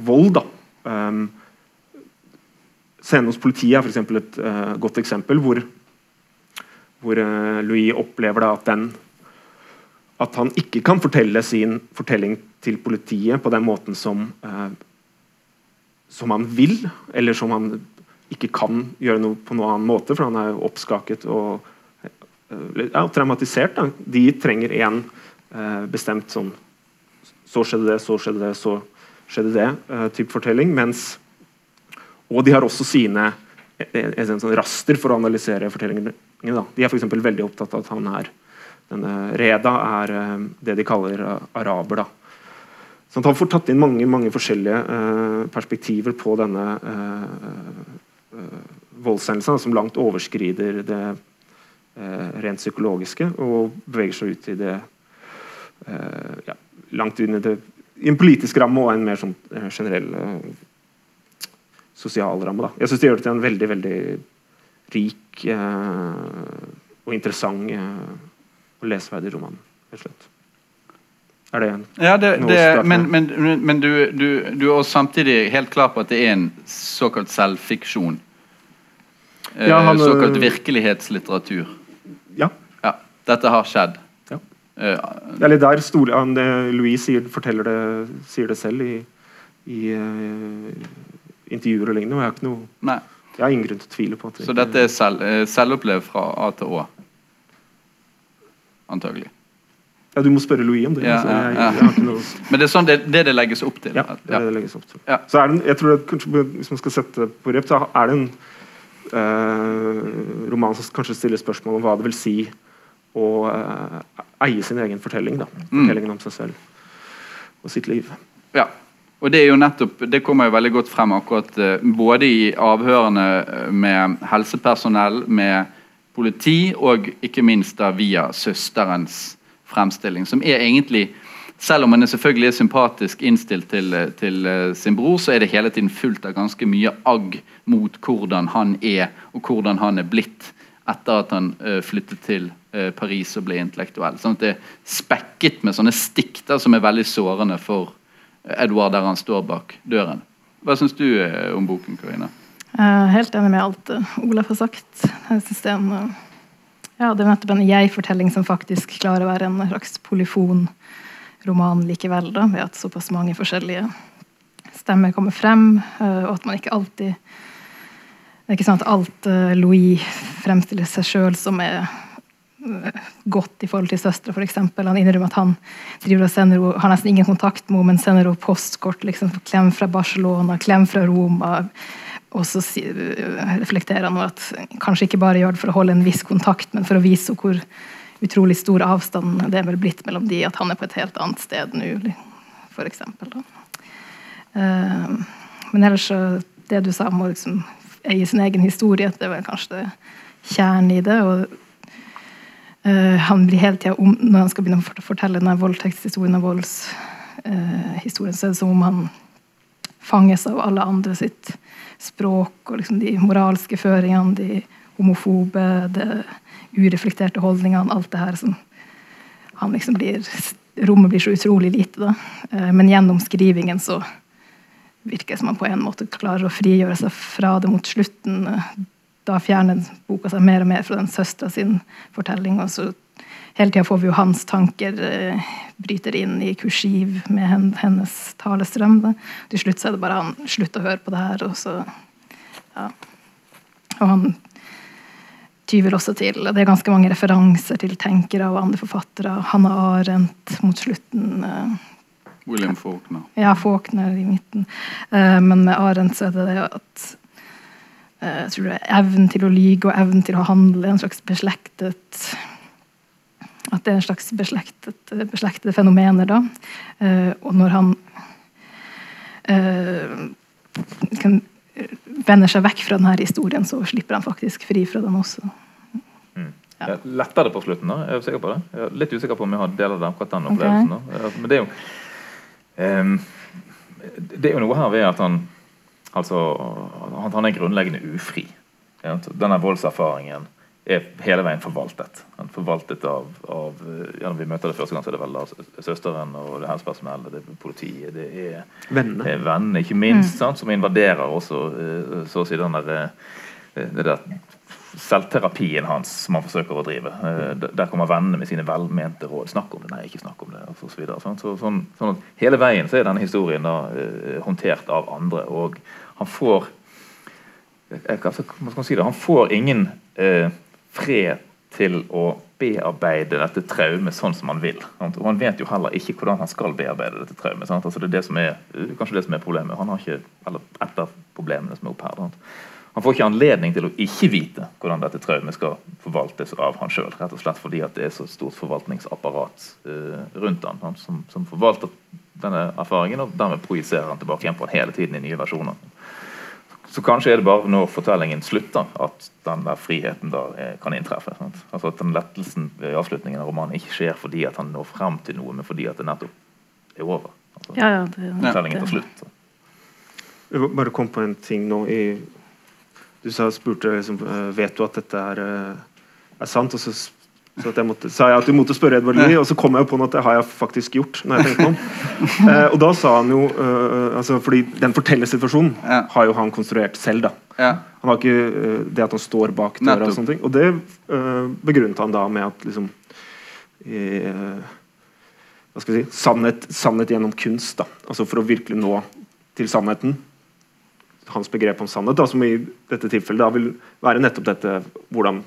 vold. da. Um, Scenen hos politiet er for et uh, godt eksempel, hvor, hvor uh, Louis opplever da, at, den, at han ikke kan fortelle sin fortelling til politiet på den måten som, som han vil, eller som han ikke kan gjøre noe på noen annen måte, for han er oppskaket og ja, traumatisert. Da. De trenger én bestemt sånn Så skjedde det, så skjedde det, så skjedde det type fortelling. mens og de har også sine en sånn raster for å analysere fortellingene. Da. De er for veldig opptatt av at han er denne Reda er eh, det de kaller araber. Da. Så han får tatt inn mange, mange forskjellige perspektiver på denne voldshendelsen, som langt overskrider det rent psykologiske og beveger seg ut i det ja, langt inn i, det, i en politisk ramme og en mer sånn generell sosialramme. Da. Jeg syns det gjør det til en veldig veldig rik eh, og interessant eh, og leseverdig roman. Er det, ja, det, det Men, men, men du, du, du, er samtidig helt klar på at det er en såkalt selvfiksjon? Eh, ja, han, såkalt virkelighetslitteratur? Ja. ja. Dette har skjedd? Ja. Eller det er litt der store, han, Louis sier, forteller det, sier det selv i, i uh, intervjuer og lignende. Og jeg har ikke noe Nei. Jeg har ingen grunn til å tvile på at Så dette er selv, eh, selvopplevd fra A til Å? Antagelig. Ja, Du må spørre Louis om det. Ja, ja, ja. Jeg, jeg noe... Men det er sånn det, det, det legges opp til? Ja, det det det legges opp til. Så er det, jeg tror at Hvis man skal sette på rep, så er det en roman som kanskje stiller spørsmål om hva det vil si å uh, eie sin egen fortelling. da, mm. Fortellingen om seg selv og sitt liv. Ja, og Det er jo nettopp, det kommer jo veldig godt frem akkurat eh, både i avhørene eh, med helsepersonell, med politi, og ikke minst da via søsterens fremstilling. Som er egentlig, selv om han selvfølgelig er sympatisk innstilt til, eh, til sin bror, så er det hele tiden fullt av ganske mye agg mot hvordan han er, og hvordan han er blitt etter at han uh, flyttet til uh, Paris og ble intellektuell. Sånn at Det er spekket med sånne stikk som er veldig sårende for Edward der han står bak døren. Hva syns du eh, om boken, Karina? Jeg er helt enig med alt eh, Olaf har sagt. Jeg synes Det er en, eh, ja, det er nettopp en jeg-fortelling som faktisk klarer å være en slags polyfon roman likevel, da, ved at såpass mange forskjellige stemmer kommer frem, og at man ikke alltid Det er ikke sånn at alt Louis fremstiller seg sjøl som er godt i forhold til søstera, f.eks. Han innrømmer at han driver og sender henne, har nesten ingen kontakt med henne, men sender henne postkort. liksom Klem fra Barcelona, klem fra Roma. Og så reflekterer han at kanskje ikke bare gjør det for å holde en viss kontakt, men for å vise hvor utrolig stor avstand det er vel blitt mellom de, at han er på et helt annet sted nå, f.eks. Uh, men ellers så det du sa om å liksom eie sin egen historie, det vel kanskje det kjernen i det. og Uh, han blir hele tida om Når han skal begynne å fortelle denne voldtektshistorien og voldshistorien, uh, så er det som om han fanges av alle andre sitt språk og liksom de moralske føringene, de homofobe, de ureflekterte holdningene, alt det her som han liksom blir Rommet blir så utrolig lite, da. Uh, men gjennom skrivingen så virker det som han på en måte klarer å frigjøre seg fra det mot slutten da fjerner boka seg mer og mer fra den søstera sin fortelling. og så Hele tida får vi jo hans tanker eh, bryter inn i kursiv med hennes talestrøm. Da. Til slutt så er det bare han slutter å høre på det her, og så ja. Og han tyver også til Det er ganske mange referanser til tenkere og andre forfattere. Hanna Arendt mot slutten. Eh, William Faulkner. Ja, Faulkner i midten. Eh, men med Arendt så er det det at Eh, jeg tror det er evnen til å lyge og evnen til å handle en slags beslektet At det er en slags beslektet, beslektede fenomener. da. Og når han kan, vender seg vekk fra denne historien, så slipper han faktisk fri fra den også. Mm. Ja. Lettere på slutten, da? Er du sikker på det? Jeg er litt usikker på om jeg har deler av akkurat den opplevelsen. Okay. Men det er jo um, Det er jo noe her ved at han altså, han er grunnleggende ufri. Ja? Denne voldserfaringen er hele veien forvaltet. Han forvaltet av, av ja, Når vi møter det første gang, så er det vel da søsteren og det helsepersonellet, det er politiet, det er vennene, vennene ikke minst, mm. som invaderer også eh, så å si den der, eh, det der selvterapien hans som han forsøker å drive. Eh, der kommer vennene med sine velmente råd. 'Snakk om det.' 'Nei, ikke snakk om det.' Og så videre, sånn, så, sånn, sånn hele veien så er denne historien da håndtert av andre, og han får jeg, hva skal man si det, Han får ingen eh, fred til å bearbeide dette traumet sånn som han vil. Og Han vet jo heller ikke hvordan han skal bearbeide dette traumet. Altså det er det som er, kanskje det som er problemet. Han har ikke, eller et av problemene som er opp her. Sant? Han får ikke anledning til å ikke vite hvordan dette traumet skal forvaltes av han sjøl. Rett og slett fordi at det er så stort forvaltningsapparat uh, rundt han, han som, som, forvalter denne erfaringen, og dermed projiserer han tilbake igjen på han hele tiden i nye versjoner. Så kanskje er det bare når fortellingen slutter, at den der friheten da er, kan inntreffe. Sant? Altså At den lettelsen ved avslutningen av romanen ikke skjer fordi at han når frem til noe, men fordi at det nettopp er over. Altså, ja, ja, det, fortellingen tar slutt. Så. Jeg bare kom på en ting nå i Du sa, spurte liksom, eh, vet du at dette er, eh, er sant, og så så jeg måtte, sa jeg at du måtte spørre Edvard Lie, og så kom jeg på noe at det har jeg faktisk gjort. når jeg tenkte om. Eh, og da sa han jo uh, altså, fordi Den fortellersituasjonen ja. har jo han konstruert selv. da. Ja. Han har ikke uh, det at han står bak døra, og sånne ting. Og det uh, begrunnet han da med at liksom hva skal vi si, sannhet, sannhet gjennom kunst. da. Altså For å virkelig nå til sannheten. Hans begrep om sannhet, da, som i dette tilfellet da vil være nettopp dette hvordan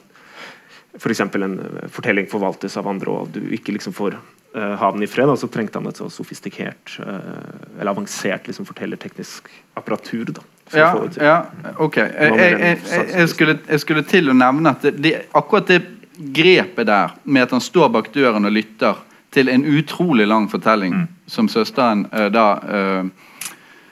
f.eks. For en eh, fortelling forvaltes av andre, og du ikke liksom får uh, ha den i fred, så trengte han et så sofistikert uh, eller avansert liksom, fortellerteknisk apparatur. da. Ja, ja, ok. Jeg, jeg, jeg, skulle, jeg, skulle, til å nevne at det, det, akkurat det grepet der, med at han står bak døren og lytter til en utrolig lang fortelling mm. som søsteren uh, da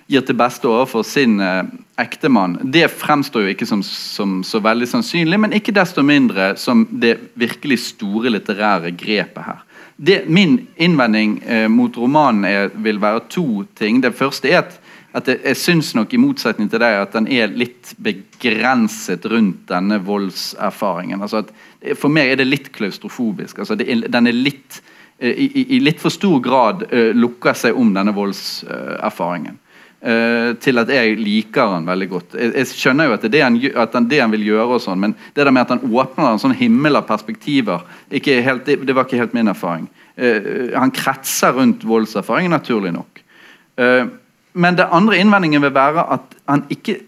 gir til beste overfor sin eh, ektemann, det fremstår jo ikke som, som, så veldig sannsynlig, men ikke desto mindre som det virkelig store litterære grepet her. Det, min innvending eh, mot romanen er, vil være to ting. Det første er at, at jeg, jeg syns nok, i motsetning til deg, at den er litt begrenset rundt denne voldserfaringen. Altså at, for meg er det litt klaustrofobisk. Altså det, den er litt eh, i, i, litt for stor grad uh, lukker seg om denne voldserfaringen. Uh, til at jeg liker han veldig godt. Jeg, jeg skjønner jo at det er det han, han, det han vil gjøre, og sånn, men det der med at han åpner en sånn himmel av perspektiver, helt, det, det, var ikke helt min erfaring. Uh, han kretser rundt voldserfaring, naturlig nok. Uh, men det andre innvendingen vil være at han ikke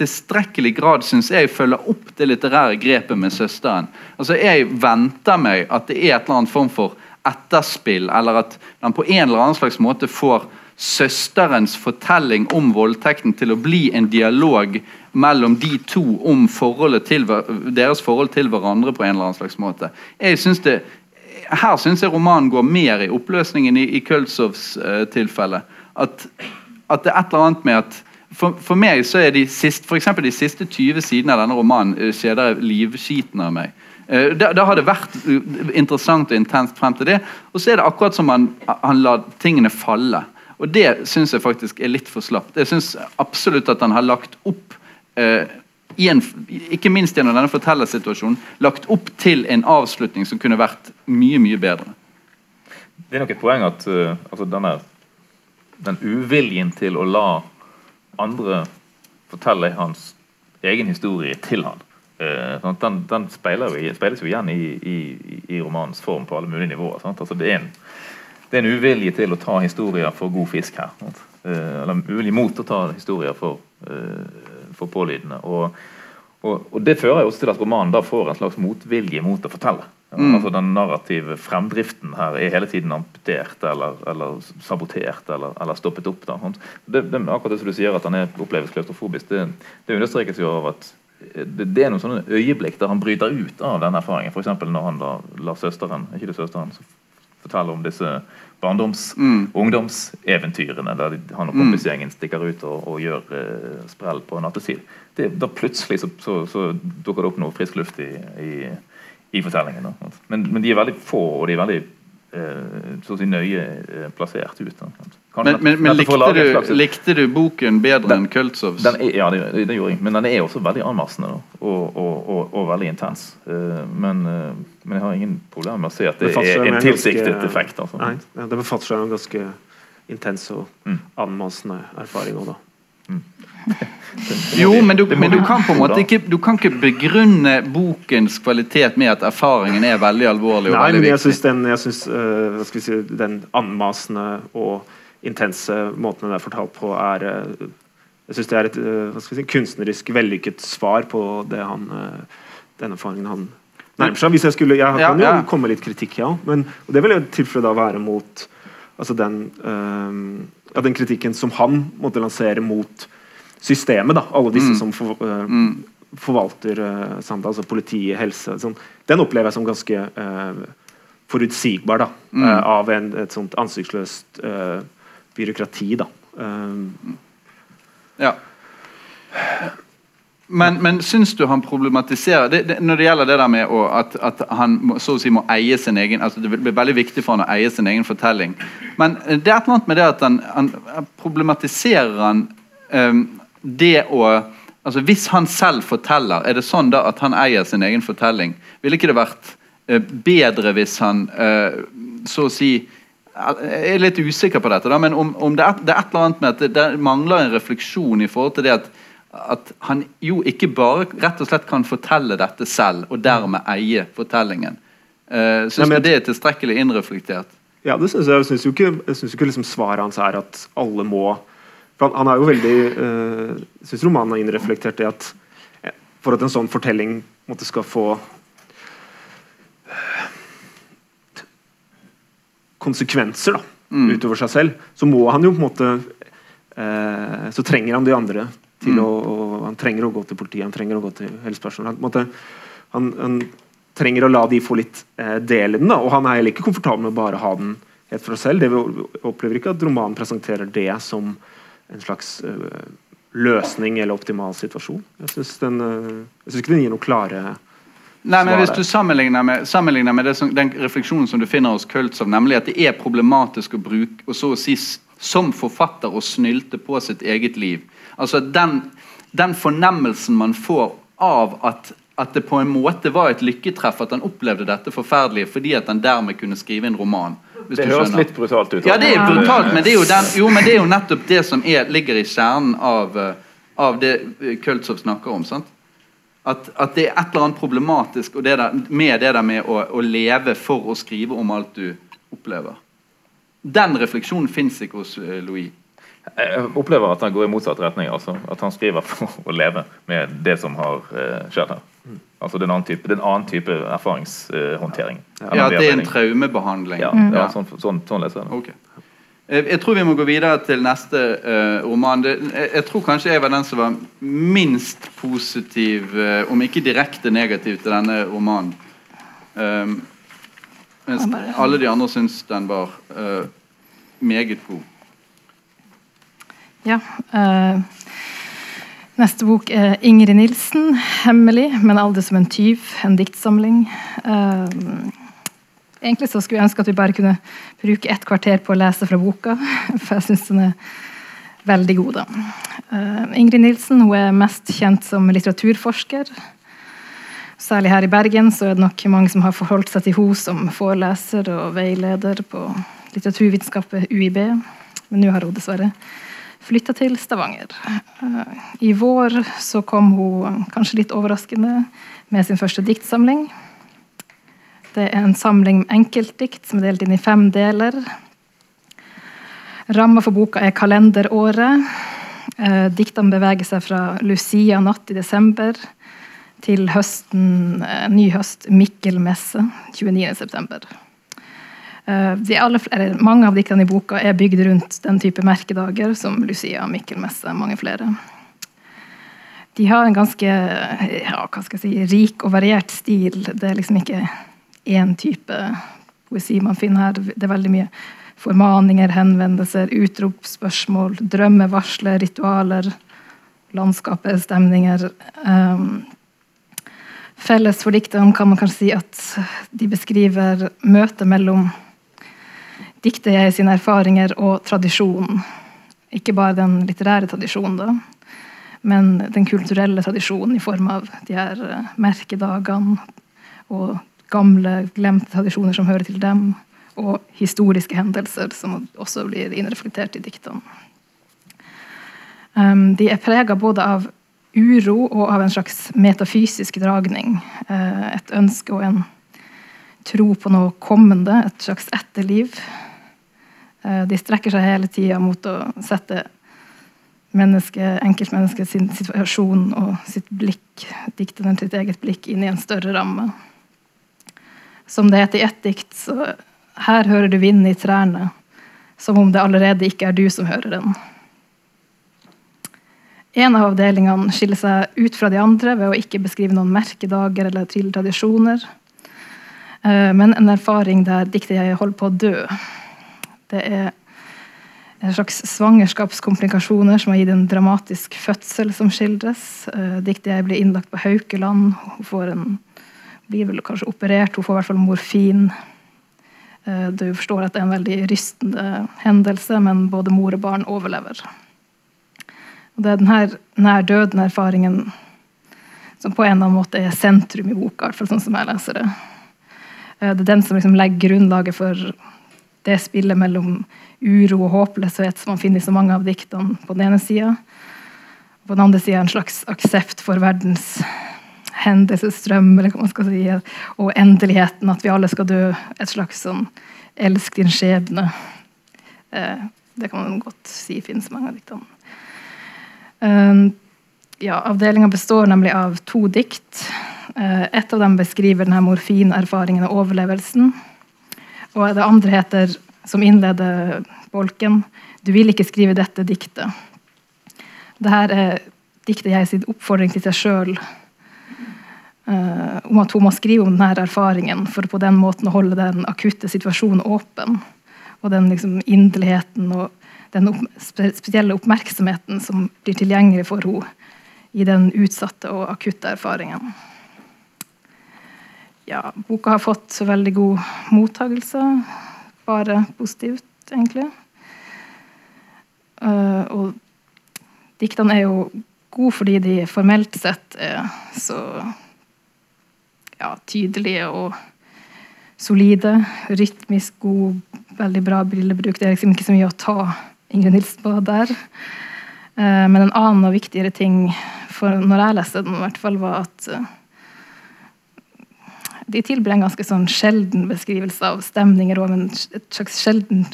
tilstrekkelig grad synes jeg følger opp det litterære grepet med søsteren. Altså Jeg venter meg at det er et eller annet form for etterspill, eller at han på en eller annen slags måte får søsterens fortelling om voldtekten til å bli en dialog mellom de to om til, deres forhold til hverandre på en eller annen slags måte. Jeg synes det, her syns jeg romanen går mer i oppløsningen i, i Køltsovs uh, tilfelle. At, at, det er et eller annet med at for, for meg så er de siste, for de siste 20 sidene av denne romanen uh, skjeder livskiten av meg. Da, da, har det vært interessant og intenst frem til det. Og så er det akkurat som han, han lar tingene falle. Og Det syns jeg faktisk er litt for slapt. Jeg syns absolutt at han har lagt opp eh, en, ikke minst gjennom denne fortellersituasjonen, lagt opp til en avslutning som kunne vært mye mye bedre. Det er nok et poeng at uh, altså denne, den uviljen til å la andre fortelle hans egen historie til han, uh, den, den speiles jo igjen i, i, i, romanens form på alle mulige nivåer. Altså det er en det er en uvilje til å ta historier for god fisk her. Eh, eller uvilje mot å ta historier for, eh, for pålydende. Og, og, og, Det fører også til at romanen da får en slags motvilje mot å fortelle. Mm. Altså Den narrative fremdriften her er hele tiden amputert eller, eller sabotert eller, eller, stoppet opp. da. Det, det, akkurat det som du sier at han er oppleves klaustrofobisk, det, det understrekes jo av at det, det, er noen sånne øyeblikk der han bryter ut av denne erfaringen. F.eks. når han da lar søsteren ikke det søsteren, fortelle om disse barndoms-, Mm. ungdomseventyrene der han og kompisgjengen stikker ut og, og gjør eh, sprell på nattetid. Det, da plutselig så, så, så dukker det opp noe frisk luft i, i, i fortellingen. Men, men de er veldig få, og de er veldig eh, så å si nøye eh, plassert ut. Da. Men, men, men likte, du, slags- likte du boken bedre Den- enn Kultsovs? ja, det, det gjorde jeg. Men den er også veldig anmassende og, og, og, og veldig intens. Uh, men, uh, men jeg har ingen problemer med å se at det det er en tilsiktet ganske- effekt. Altså. Nei, ja, det befatter seg med en ganske intens og Mm. anmassende erfaring òg, da. Jo, men du, men du kan på en måte ikke, du kan ikke begrunne bokens kvalitet med at erfaringen er veldig alvorlig og Nei, veldig men jeg syns den, jeg synes, eh, vi si, den anmasende og intense måten den er fortalt på, er eh, Jeg syns det er et eh, si, kunstnerisk vellykket svar på det han eh, den erfaringen han nærmer seg. Hvis jeg skulle, jeg Ja, kan jo ja. komme litt kritikk, ja, men og det vil jeg tilfelle da være mot altså den, øh, ja, den kritikken som han måtte lansere mot systemet. da, Alle disse Mm. som for, øh, Mm. forvalter øh, samt, altså politiet, helse sånn. Den opplever jeg som ganske forutsigbar da, Mm. av en, et sånt ansiktsløst byråkrati. da. Eh, Ja. Men, men syns du han problematiserer det, det, Når det gjelder det der med å, at, at han må, så å si må eie sin egen altså Det blir veldig viktig for han å eie sin egen fortelling. Men det er et eller annet med det at han han problematiserer han um, det å altså Hvis han selv forteller, er det sånn da at han eier sin egen fortelling? Ville ikke det vært uh, bedre hvis han uh, så å si jeg er litt usikker på dette, da, men om, om det, er, det er et eller annet med at det, det mangler en refleksjon i forhold til det at, at han jo ikke bare rett og slett kan fortelle dette selv, og dermed eie fortellingen. Uh, Syns du det er tilstrekkelig innreflektert? ja, det synes jeg. Jeg syns jo ikke, synes ikke liksom svaret hans er at alle må for han, han er jo veldig uh, Jeg syns romanen har innreflektert det at eh, for at en sånn fortelling måtte skal få konsekvenser da, Mm. utover seg selv, så må han jo på en måte eh, Så trenger han de andre til Mm. å, og, Han trenger å gå til politiet, han trenger å gå til helsepersonell. Han, måte, han, han trenger å la de få litt eh, del i den, da, og han er heller ikke komfortabel med å bare ha den helt for seg selv. Det vi opplever ikke at romanen presenterer det som en slags eh, løsning eller optimal situasjon. Jeg syns eh, ikke den gir noe klare Nei, men Hvis du sammenligner med, sammenligner med det som, den refleksjonen som du finner hos Kultsov, nemlig at det er problematisk å bruke og så å si som forfatter å snylte på sitt eget liv. Altså den, den fornemmelsen man får av at, at det på en måte var et lykketreff at han opplevde dette forferdelige fordi at han dermed kunne skrive en roman. Hvis Det du høres litt brutalt ut. Ja, det er brutalt, men det er jo, den, jo, men det er jo nettopp det som er, ligger i kjernen av, eh, av det eh, snakker om. sant? At, at det er et eller annet problematisk og det der, med det der med å, å leve for å skrive om alt du opplever. Den refleksjonen fins ikke hos eh, Louis. Jeg opplever at han går i motsatt retning. altså At han skriver for å leve med det som har eh, skjedd her. Altså Det er en annen type, det er en annen type erfaringshåndtering. Ja, At det er en traumebehandling. Ja, ja sånn, sånn, sånn leser jeg det. Ok. Eh, Jeg tror vi må gå videre til neste eh, roman. Det, jeg, tror kanskje jeg var den som var minst positiv, eh, om ikke direkte negativ, til denne romanen. Um, mens alle de andre syns den var meget god. Ja. neste bok er Ingrid Nilsen, 'Hemmelig, men aldri som en tyv'. En diktsamling. Eh, egentlig så skulle jeg ønske at vi bare kunne bruke ett kvarter på å lese fra boka, for jeg syns den er veldig god. da. Eh, Ingrid Nilsen hun er mest kjent som litteraturforsker. Særlig her i Bergen så er det nok mange som har forholdt seg til henne som foreleser og veileder på litteraturvitenskap ved UiB. Men nå har hun dessverre flytta til Stavanger. Eh, I vår så kom hun kanskje litt overraskende med sin første diktsamling. Det er en samling med enkeltdikt som er delt inn i fem deler. Ramma for boka er kalenderåret. Eh, Diktene beveger seg fra Lucia natt i desember til høsten, eh, ny høst, Mikkelmesse 29.9. Eh, mange av diktene i boka er bygd rundt den type merkedager som Lucia, Mikkelmesse og mange flere. De har en ganske ja, si, rik og variert stil. Det er liksom ikke én type poesi man finner her. Det er veldig mye formaninger, henvendelser, utrop, spørsmål, drømmevarsler, ritualer, landskapet, stemninger. Um, felles for diktene kan man kanskje si at de beskriver møtet mellom diktet sine erfaringer og tradisjonen. Ikke bare den litterære tradisjonen, da, men den kulturelle tradisjonen i form av de her eh, merkedagene og gamle, glemte tradisjoner som hører til dem, og historiske hendelser som også blir innreflektert i diktene. Um, de er prega både av uro og av en slags metafysisk dragning. Uh, et ønske og en tro på noe kommende, et slags etterliv. Uh, de strekker seg hele tida mot å sette menneske, sin situasjon og sitt blikk, dikteren sitt eget blikk, inn i en større ramme. Som det heter i ett dikt, så her hører du vinden i trærne, som om det allerede ikke er du som hører den. En av avdelingene skiller seg ut fra de andre ved å ikke beskrive noen merkedager eller tradisjoner, eh, men en erfaring der diktet holder på å dø. Det er en slags svangerskapskomplikasjoner som har gitt en dramatisk fødsel som skildres. Eh, diktet jeg blir innlagt på Haukeland. Hun får en, blir vel kanskje operert, hun får i hvert fall morfin. Eh, du forstår at det er en veldig rystende hendelse, men både mor og barn overlever. Og det er denne nær døden-erfaringen som på en eller annen måte er sentrum i boka, i hvert fall sånn som jeg leser det. Eh, det er den som liksom legger grunnlaget for det spillet mellom uro og håpløshet som man finner i så mange av diktene på den ene sida. På den andre sida en slags aksept for verdens hendelsesstrøm, eller hva man skal si, og endeligheten, at vi alle skal dø. Et slags sånn 'elsk din skjebne'. Eh, det kan man godt si finnes mange av diktene. Eh, ja, Avdelinga består nemlig av to dikt. Eh, et av dem beskriver denne morfinerfaringen og overlevelsen. Og det andre heter, som innleder bolken, 'Du vil ikke skrive dette diktet'. Dette er diktet jeg sin oppfordring til seg sjøl om at hun må skrive om denne erfaringen for på den måten å holde den akutte situasjonen åpen. Og den liksom, inderligheten og den opp, spesielle oppmerksomheten som blir tilgjengelig for henne i den utsatte og akutte erfaringen. Ja, boka har fått veldig god mottagelse. Bare positivt, egentlig. Uh, og diktene er jo gode fordi de formelt sett er så ja, tydelige og solide. Rytmisk god, veldig bra brillebruk. Det er liksom ikke så mye å ta Ingrid Nilsen på der. Eh, men en annen og viktigere ting for når jeg leste den, i hvert fall, var at eh, de tilbyr en ganske sånn sjelden beskrivelse av stemninger og en slags sjelden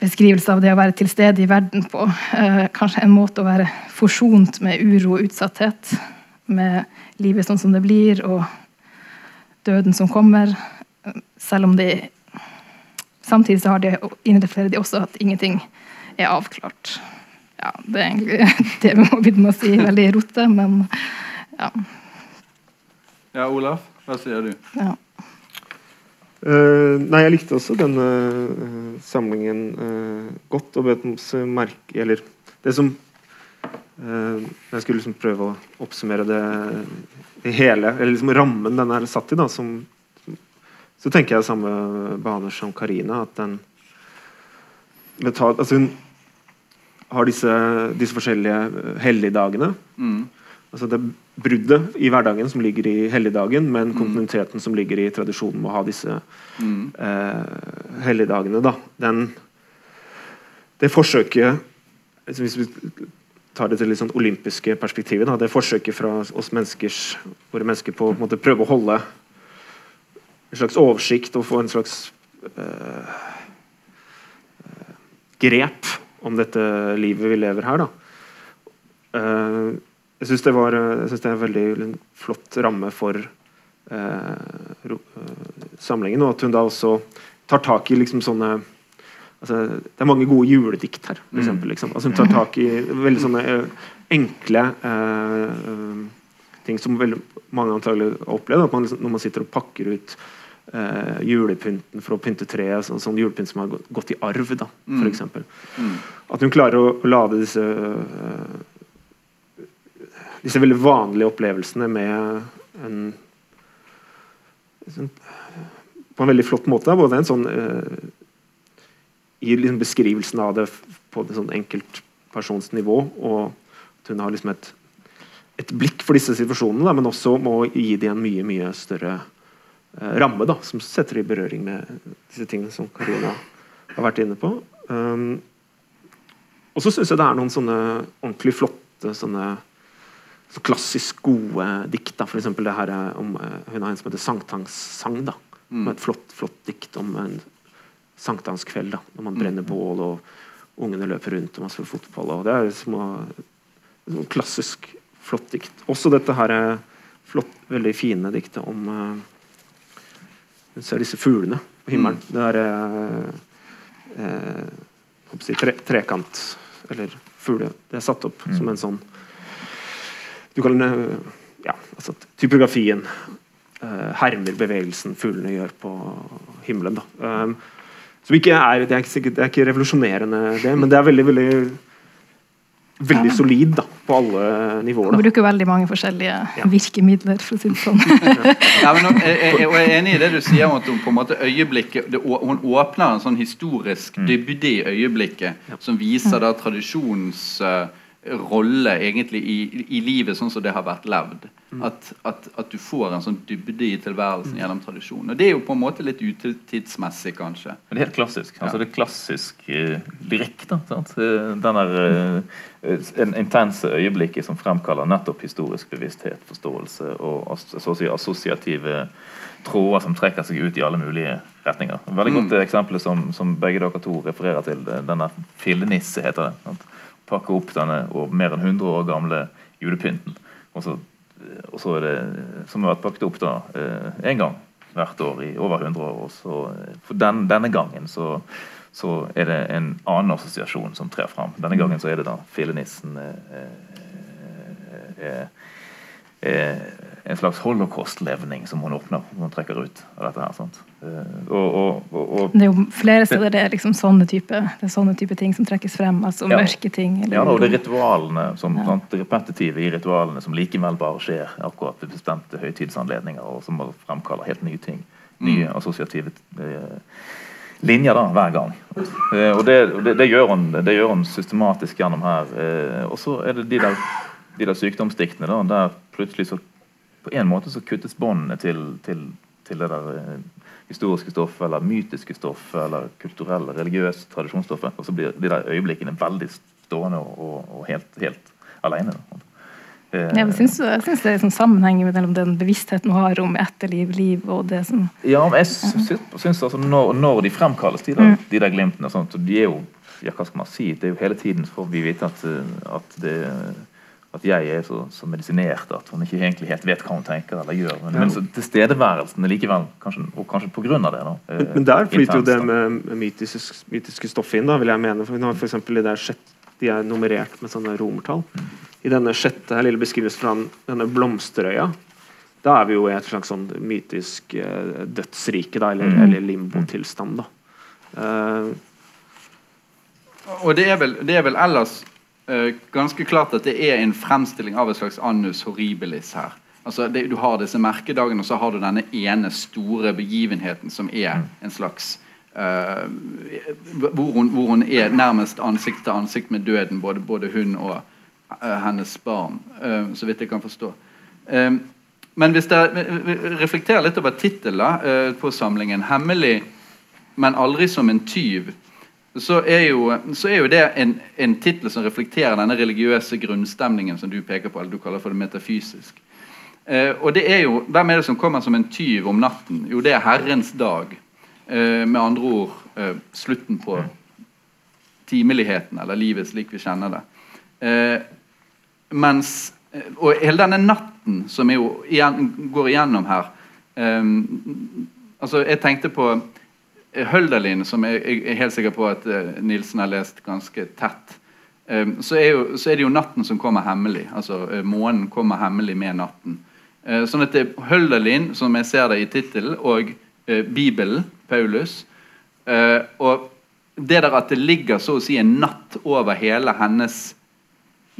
beskrivelse av det å være til stede i verden på. Eh, kanskje en måte å være forsont med uro og utsatthet. Med livet sånn som det blir, og døden som kommer. Selv om de Samtidig så har de, innreflerer de også at ingenting er avklart. Ja, Det er egentlig det vi må begynne med å si. Veldig rote, men ja. Ja, Olaf, hva sier du? Ja. Uh, nei, jeg likte også denne uh, samlingen uh, godt. Og bet merke Eller det som jeg skulle liksom prøve å oppsummere det, det hele, eller liksom rammen den er satt i. Da, som, så tenker jeg samme baner som Karina. At den betal, altså Hun har disse, disse forskjellige helligdagene. Mm. Altså det bruddet i hverdagen som ligger i helligdagen, men mm. kontinuiteten som ligger i tradisjonen med å ha disse mm. eh, helligdagene. Da. Den, det forsøket Hvis vi tar det til litt sånn olympiske perspektivet. Da. Det forsøket fra oss menneskers, våre mennesker på å prøve å holde en slags oversikt og få en slags øh, uh, grep om dette livet vi lever her. Da. Uh, jeg syns det, det, er en veldig flott ramme for samlingen, og at hun da også tar tak i liksom sånne altså, Det er mange gode juledikt her. For eksempel, mm. liksom. altså, hun tar tak i veldig sånne uh, enkle uh, ting som veldig mange antagelig har opplevd. at man, liksom, Når man sitter og pakker ut Uh, julepynten for å pynte treet. Så, sånn julepynt som har gått, gått i arv, da, for Mm. eksempel. Mm. At hun klarer å, å lade disse uh, disse veldig vanlige opplevelsene med en, sånn, på en veldig flott måte. Både en sånn eh, i liksom beskrivelsen av det på et sånn enkeltpersonsnivå, og at hun har liksom et, et blikk for disse situasjonene, da, men også må gi dem en mye mye større eh, ramme, da, som setter i berøring med disse tingene som Karina har vært inne på. Um, og så syns jeg det er noen sånne ordentlig flotte sånne så klassisk gode dikt. da, F.eks. det her er om eh, Hun har en som heter 'Sankthanssang'. da, Mm. med Et flott flott dikt om en sankthanskveld da, når man brenner bål og ungene løper rundt og man spiller fotball. og Det er små, sånn klassisk flott dikt. Også dette her er flott, veldig fine diktet om uh, disse fuglene på himmelen. Det er uh, jeg si, tre, trekant eller fugle. Det er satt opp Mm. som en sånn Du kan uh, Ja, altså typografien hermer bevegelsen fuglene gjør på himmelen. Da. Um, som ikke er, det, er ikke, det er ikke revolusjonerende, det, men det er veldig veldig veldig Ja. solid da, på alle nivåer. Da. bruker veldig mange forskjellige virkemidler, for å si det sånn. Ja, men jeg, jeg, og jeg er enig i det du sier om at hun på en måte øyeblikket det, Hun åpner en sånn historisk Mm. dybde i øyeblikket som viser da tradisjonens eh, rolle egentlig i, i livet sånn som det har vært levd. At, at, at du får en sånn dybde i tilværelsen gjennom tradisjonen. Og det er jo på en måte litt utidsmessig, kanskje. Men det er helt klassisk. Ja. altså Det er klassisk eh, lyrikk. da, sant? Eh, Den der eh, en intense øyeblikket som fremkaller nettopp historisk bevissthet, forståelse og as så å si assosiative tråder som trekker seg ut i alle mulige retninger. Veldig godt mm. eksempel som, som begge dere to refererer til. Denne fillenisse, heter det. sant? Pakke opp denne og mer enn 100 år gamle julepynten. Og så, og så er det som har vært pakket opp da én gang hvert år i over 100 år. Og så, eh, for den, denne gangen så, så er det en annen assosiasjon som trer fram. Denne gangen så er det da fillenissen eh, eh, eh, eh, en slags holocaust-levning som hun åpner når hun trekker ut av dette. her, sant? Eh, og, og, og, Det er jo flere steder det er liksom sånne type, det er sånne type ting som trekkes frem. altså Ja. Mørke ting. Eller Ja, og det er ritualene som, Ja. sant, repetitive i ritualene som likevel bare skjer akkurat ved bestemte høytidsanledninger, og som fremkaller helt nye ting. Nye assosiative eh, linjer da, hver gang. Eh, og det, det, det, gjør hun, det gjør hun systematisk gjennom her. Eh, og så er det de der, de der sykdomsdiktene da, der plutselig så på en måte så kuttes båndene til, til, til det der eh, historiske stoffet, eller mytiske stoffet, eller kulturelle, religiøse tradisjonsstoffet. Og så blir de der øyeblikkene veldig stående og, og, og helt, helt alene. Eh, jeg syns, jeg syns det er sånn sammenheng mellom den bevisstheten hun har om etterliv, liv og det som Ja, men jeg syns, syns altså når, når de fremkalles, de der, Mm. de der glimtene sånt, så de er jo ja, hva skal man si, det er jo hele tiden får vi vite at, eh, at, det, at jeg er så, så medisinert at hun ikke egentlig helt vet hva hun tenker eller gjør. Men, Ja. men så tilstedeværelsen er likevel, kanskje, og kanskje av det, da, eh, Men, men der flyter jo det med, mytiske, mytiske stoffet inn, da, vil jeg mene. For for eksempel i det sjette, de er nummerert med sånne romertall. I denne sjette her lille beskrivelsen fra denne blomsterøya, da er vi jo i et slags sånn mytisk uh, dødsrike, da, eller, Mm. eller limbotilstand. da. Uh, Og det er vel, det er vel ellers ganske klart at det er en fremstilling av et slags annus horribilis her. Altså det, Du har disse merkedagene, og så har du denne ene store begivenheten som er en slags uh, hvor, hun, hvor hun er nærmest ansikt til ansikt med døden, både, både hun og uh, hennes barn, Uh, så vidt jeg kan forstå. Eh, men hvis dere reflekterer litt over tittelen på samlingen 'Hemmelig, men aldri som en tyv', så er jo, så er jo det en, en tittel som reflekterer denne religiøse grunnstemningen som du peker på, eller du kaller for det metafysisk. Eh, og det er jo, Hvem er det som kommer som en tyv om natten? Jo, det er Herrens dag. Eh, med andre ord eh, slutten på timeligheten, eller livet slik vi kjenner det. Eh, mens, eh, og hele denne natten som jo igjen, går igjennom her eh, altså Jeg tenkte på Hölderlin, som jeg, er helt sikker på at eh, Nilsen har lest ganske tett. Eh, så, er jo, så er det jo natten som kommer hemmelig. altså eh, Månen kommer hemmelig med natten. Sånn at det er Hølderlin, som jeg ser det i tittelen, og Bibelen, Paulus. Og det der at det ligger så å si en natt over hele hennes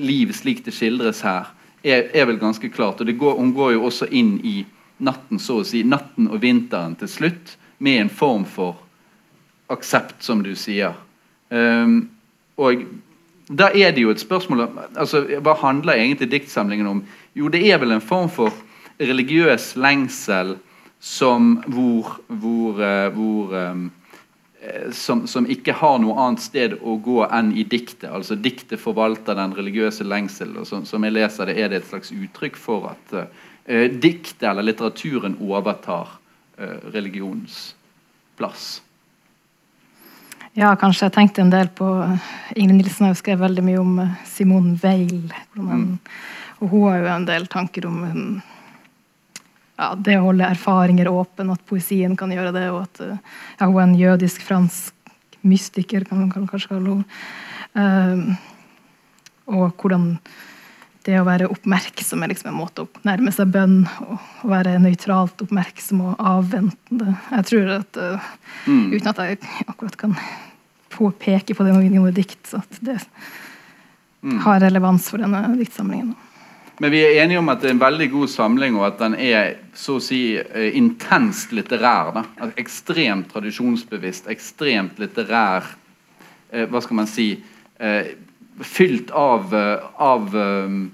liv, slik det skildres her, er, er vel ganske klart. Og går, Hun går jo også inn i natten så å si, natten og vinteren til slutt med en form for aksept, som du sier. Um, og da er det jo et spørsmål altså, Hva handler egentlig diktsamlingen om? Jo, det er vel en form for religiøs lengsel som hvor, hvor, uh, hvor um, som, som, ikke har noe annet sted å gå enn i diktet. Altså Diktet forvalter den religiøse lengsel. og som, som, jeg leser det, er det et slags uttrykk for at uh, diktet eller litteraturen overtar religionens plass. Ja, kanskje. Jeg tenkte en del på Ingrid Nilsen har jo skrevet veldig mye om eh, Simone Weil. Mm. Og hun har jo en del tanker om ja, det å holde erfaringer åpne, at poesien kan gjøre det, og at ja, hun er en jødisk-fransk mystiker, kan man kanskje kalle henne. Um, og hvordan det å være oppmerksom er liksom en måte å nærme seg bønn og være nøytralt oppmerksom og avventende. Jeg tror at uh, mm. Uten at jeg akkurat kan påpeke på det i noe dikt, at det mm. har relevans for denne diktsamlingen. Men vi er enige om at det er en veldig god samling, og at den er så å si eh, intenst litterær. Da. Ekstremt tradisjonsbevisst, ekstremt litterær eh, Hva skal man si eh, fylt av, eh, av uh,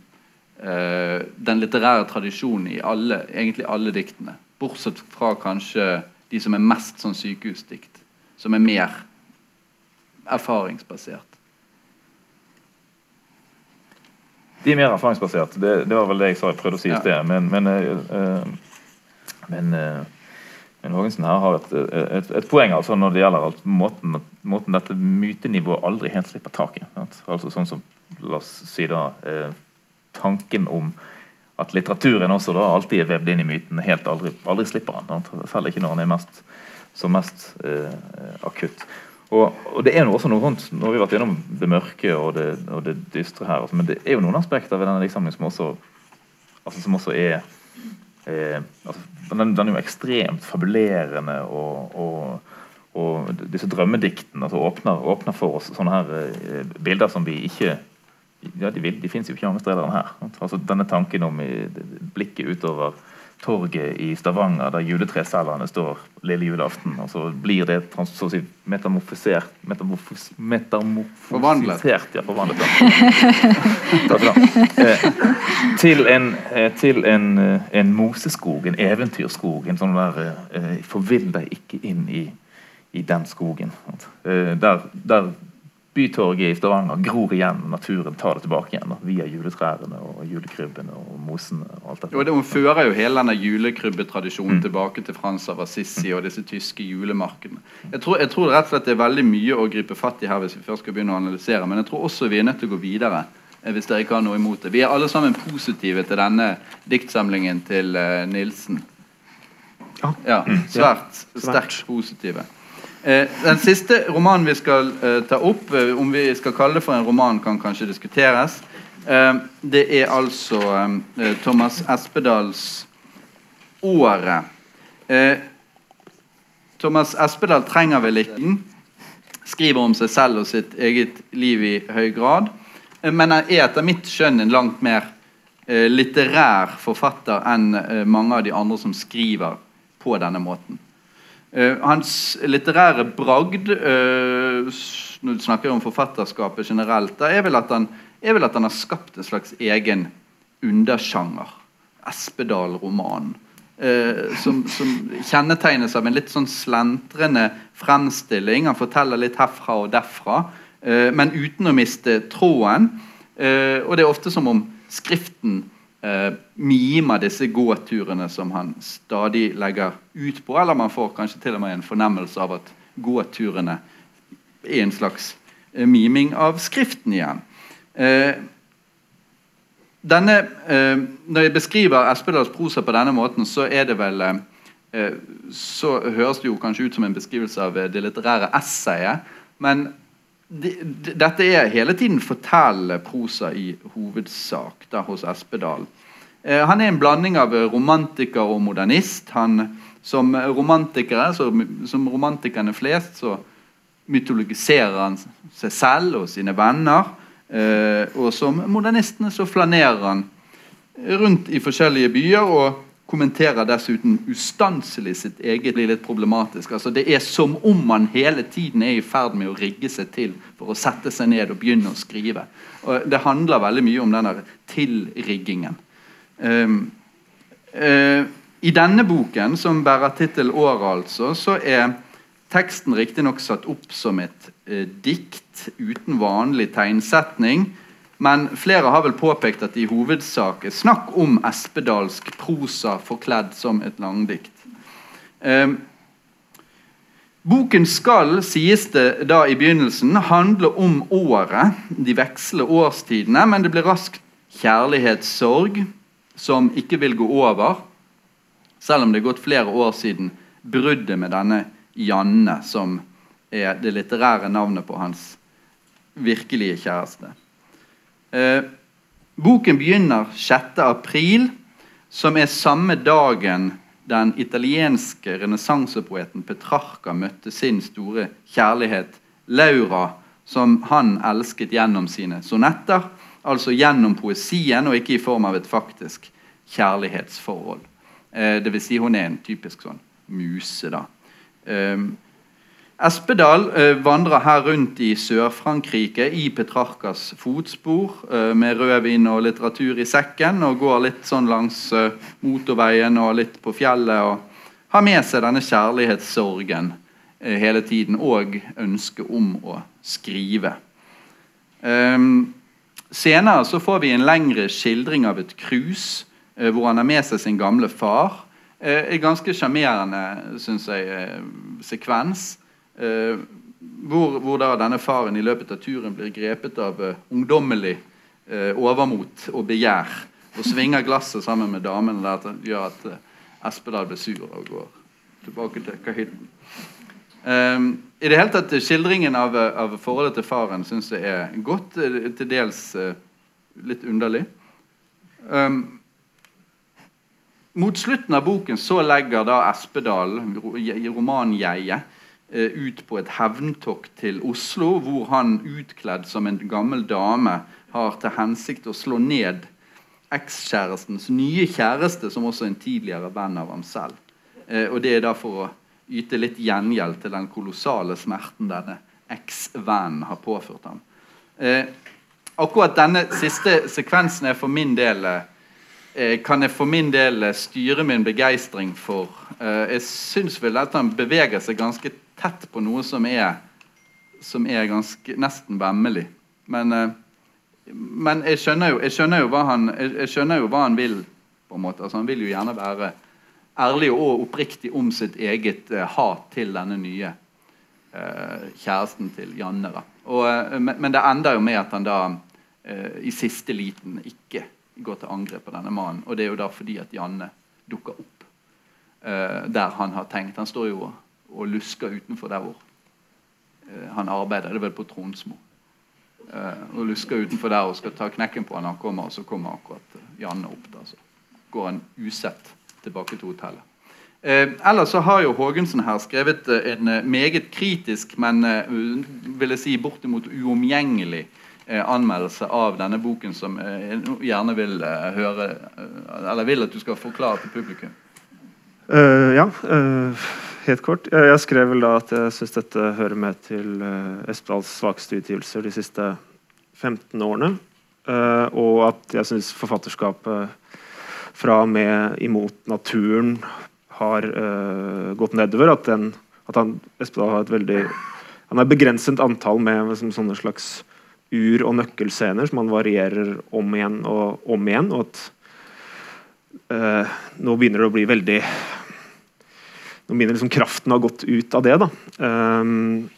den litterære tradisjonen i alle, egentlig alle diktene. Bortsett fra kanskje de som er mest sånn sykehusdikt. Som er mer erfaringsbasert. De er mer erfaringsbasert. Det, det var vel det jeg sa, jeg prøvde å si i sted. Men, men, uh, men uh, men Haagensen her har et, et, et, poeng altså når det gjelder alt, måten, måten, dette mytenivået aldri helt slipper tak i. Altså sånn som, La oss si da eh, tanken om at litteraturen også da alltid er vevd inn i myten. helt Aldri, aldri slipper han. Selv ikke når han er mest, som mest eh, akutt. Og, og, det er noe også noe rundt, Nå har vi vært gjennom det mørke og det, og det dystre her, altså, men det er jo noen aspekter ved denne diktsamlingen som også, altså, som også er eh, altså, den, den, er jo ekstremt fabulerende og, og, og disse drømmediktene altså, åpner, åpner, for oss sånne her eh, bilder som vi ikke ja, De, de fins jo ikke andre steder enn her. Altså, denne tanken om i, blikket utover torget i Stavanger, der juletreselgerne står lille julaften. Og så blir det så å si, metamorfisert metamorfos, Metamorfisert, ja. Forvandlet. eh, til en, eh, til en, eh, en, moseskog, en eventyrskog. En sånn der eh, Forvill deg ikke inn i, i den skogen. Eh, der, der Bytorget i Stavanger gror igjen. og Naturen tar det tilbake igjen da, via juletrærne og julekrybbene og mosene. og alt dette. Jo, det, Hun fører jo hele denne julekrybbetradisjonen mm. tilbake til Frans av Assisi og disse tyske julemarkedene. Jeg tror, jeg tror, rett og slett det er veldig mye å gripe fatt i her hvis vi først skal begynne å analysere, men jeg tror også vi er nødt til å gå videre. Eh, hvis dere ikke har noe imot det. Vi er alle sammen positive til denne diktsamlingen til uh, Nilsen. Ja. ja svært, svært sterkt positive. Eh, den siste romanen vi skal eh, ta opp, eh, om vi skal kalle det for en roman, kan kanskje diskuteres. det er altså Thomas Espedals 'Året'. Thomas Espedal trenger vel ikke skriver om seg selv og sitt eget liv i høy grad, men er etter mitt skjønn en langt mer litterær forfatter enn mange av de andre som skriver på denne måten. Uh, hans litterære bragd, uh, når du snakker om forfatterskapet generelt, er vel, han, er vel, at han, har skapt en slags egen undersjanger. Espedal-romanen. Uh, som, som, kjennetegnes av en litt sånn slentrende fremstilling. Han forteller litt herfra og derfra, men uten å miste tråden. og det er ofte som om skriften eh, mimer disse gåturene som han stadig legger ut på. Eller man får kanskje til og med en fornemmelse av at gåturene er en slags eh, miming av Skriften igjen. Eh, denne, eh, når jeg beskriver Espedals prosa på denne måten, så er det vel eh, så høres det jo kanskje ut som en beskrivelse av det litterære essayet. Men dette er hele tiden fortellende prosa i hovedsak da, hos Espedal. Eh, han er en blanding av romantiker og modernist. Han Som romantikere, så, som romantikerne flest, så mytologiserer han seg selv og sine venner. Eh, og som modernistene så flanerer han rundt i forskjellige byer og kommenterer dessuten ustanselig sitt eget blir litt problematisk. Altså, det er som om man hele tiden er i ferd med å rigge seg til for å sette seg ned og begynne å skrive. Og det handler veldig mye om denne tilriggingen. Um, uh, I denne boken, som bærer tittel 'Året', altså, så er teksten riktignok satt opp som et uh, dikt uten vanlig tegnsetning men flere har vel påpekt at det i hovedsak er snakk om espedalsk prosa forkledd som et langdikt. Eh, boken skal, sies det da i begynnelsen, handle om året, de veksle årstidene, men det blir raskt kjærlighetssorg som ikke vil gå over, selv om det er gått flere år siden bruddet med denne Janne, som er det litterære navnet på hans virkelige kjæreste. Eh, boken begynner 6. april, som er samme dagen den italienske renessansepoeten Petrarca møtte sin store kjærlighet Laura, som han elsket gjennom sine sonetter, altså gjennom poesien og ikke i form av et faktisk kjærlighetsforhold. Eh, Dvs. Si hun er en typisk sånn muse. da. Espedal eh, vandrer her rundt i Sør-Frankrike i Petrarkas fotspor eh, med rødvin og litteratur i sekken og går litt sånn langs eh, motorveien og litt på fjellet og har med seg denne kjærlighetssorgen hele tiden og ønsket om å skrive. Ehm, senere så får vi en lengre skildring av et cruise hvor han har med seg sin gamle far. En ganske sjarmerende sekvens Eh, hvor, hvor, da denne faren i løpet av turen blir grepet av uh, ungdommelig uh, overmot og begjær. Og svinger glasset sammen med damen. Det gjør at uh, Espedal blir sur og går tilbake til kahytten. Um, I det hele tatt Skildringen av, av forholdet til faren syns jeg er godt, til dels litt underlig. Um, mot slutten av boken så legger da Espedal, romanjeget, Eh, ut på et hevntokt til Oslo, hvor han utkledd som en gammel dame har til hensikt å slå ned ekskjærestens nye kjæreste, som også er en tidligere venn av ham selv. Eh, og Det er da for å yte litt gjengjeld til den kolossale smerten denne eksvennen har påført ham. Eh, akkurat denne siste sekvensen er for min del kan jeg for min del styre min begeistring for. Jeg syns vel at han beveger seg ganske tett på noe som er, som er ganske, nesten vemmelig. Men, eh, men jeg, skjønner jo, jeg, skjønner han, jeg, skjønner jo hva han vil. på en måte. Altså, han vil jo gjerne være ærlig og oppriktig om sitt eget uh, hat til denne nye uh, kjæresten til Janne. Og, uh, men, men, det ender jo med at han da i siste liten ikke går til angrep på denne mannen. Og det er jo da fordi at Janne dukker opp der han har tenkt. Han står jo og lusker utenfor der hvor eh, han arbeider. Det er vel på Tronsmo. Eh, og lusker utenfor der og skal ta knekken på han han kommer, og så kommer akkurat eh, Janne opp. da, Så går han usett tilbake til hotellet. Ellers så har jo Haagensen her skrevet en meget kritisk, men vil jeg si bortimot uomgjengelig anmeldelse av denne boken, som jeg gjerne vil høre Eller vil at du skal forklare til publikum. Uh, ja. Uh, helt kort. Jeg skrev vel da at jeg syns dette hører med til uh, Espedals svakeste utgivelser de siste 15 årene. Uh, og at jeg syns forfatterskapet fra og med imot naturen har gått nedover. At, den, at han, Espedal har et veldig Han har begrenset antall med liksom, sånne slags ur- og nøkkelscener som han varierer om igjen og om igjen. og at nå begynner det å bli veldig nå begynner liksom kraften ha gått ut av det. da. Um,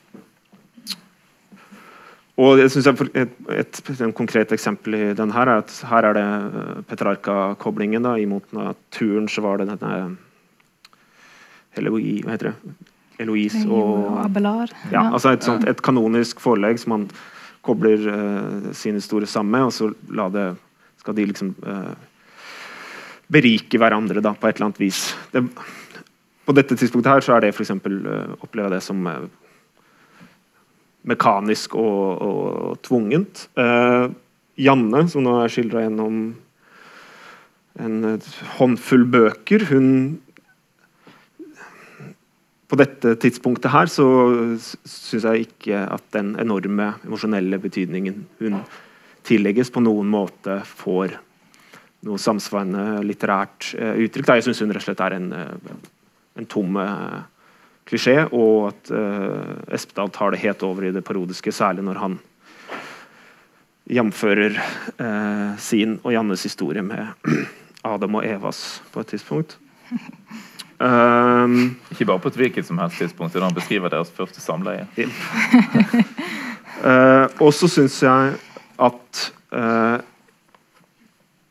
og jeg synes et, et, et, konkret eksempel i den her er at her er det eh, Petrarca-koblingen. da, Imot naturen så var det denne Eloise, hva heter det? Eloise og Abelard. Ja, altså et, sånt, et kanonisk forelegg som man kobler uh, sine store sammen med, og så det, skal de liksom uh, berike hverandre da, på et eller annet vis. Det, på dette tidspunktet her så er det f.eks. Uh, opplever jeg det som uh, mekanisk og, og tvungent. Uh, Janne, som nå er skildra gjennom en håndfull bøker, hun på dette tidspunktet her så syns jeg ikke at den enorme emosjonelle betydningen hun tillegges, på noen måte får noe samsvarende litterært uh, uttrykk. Da. Jeg syns hun rett og slett er en, uh, en tom uh, klisjé, og at Espedal tar det helt over i det parodiske, særlig når han jamfører sin og Jannes historie med Adam og Evas på et tidspunkt. Um, ikke bare på et hvilket som helst tidspunkt, siden han beskriver deres første samleie. uh, og så syns jeg at uh,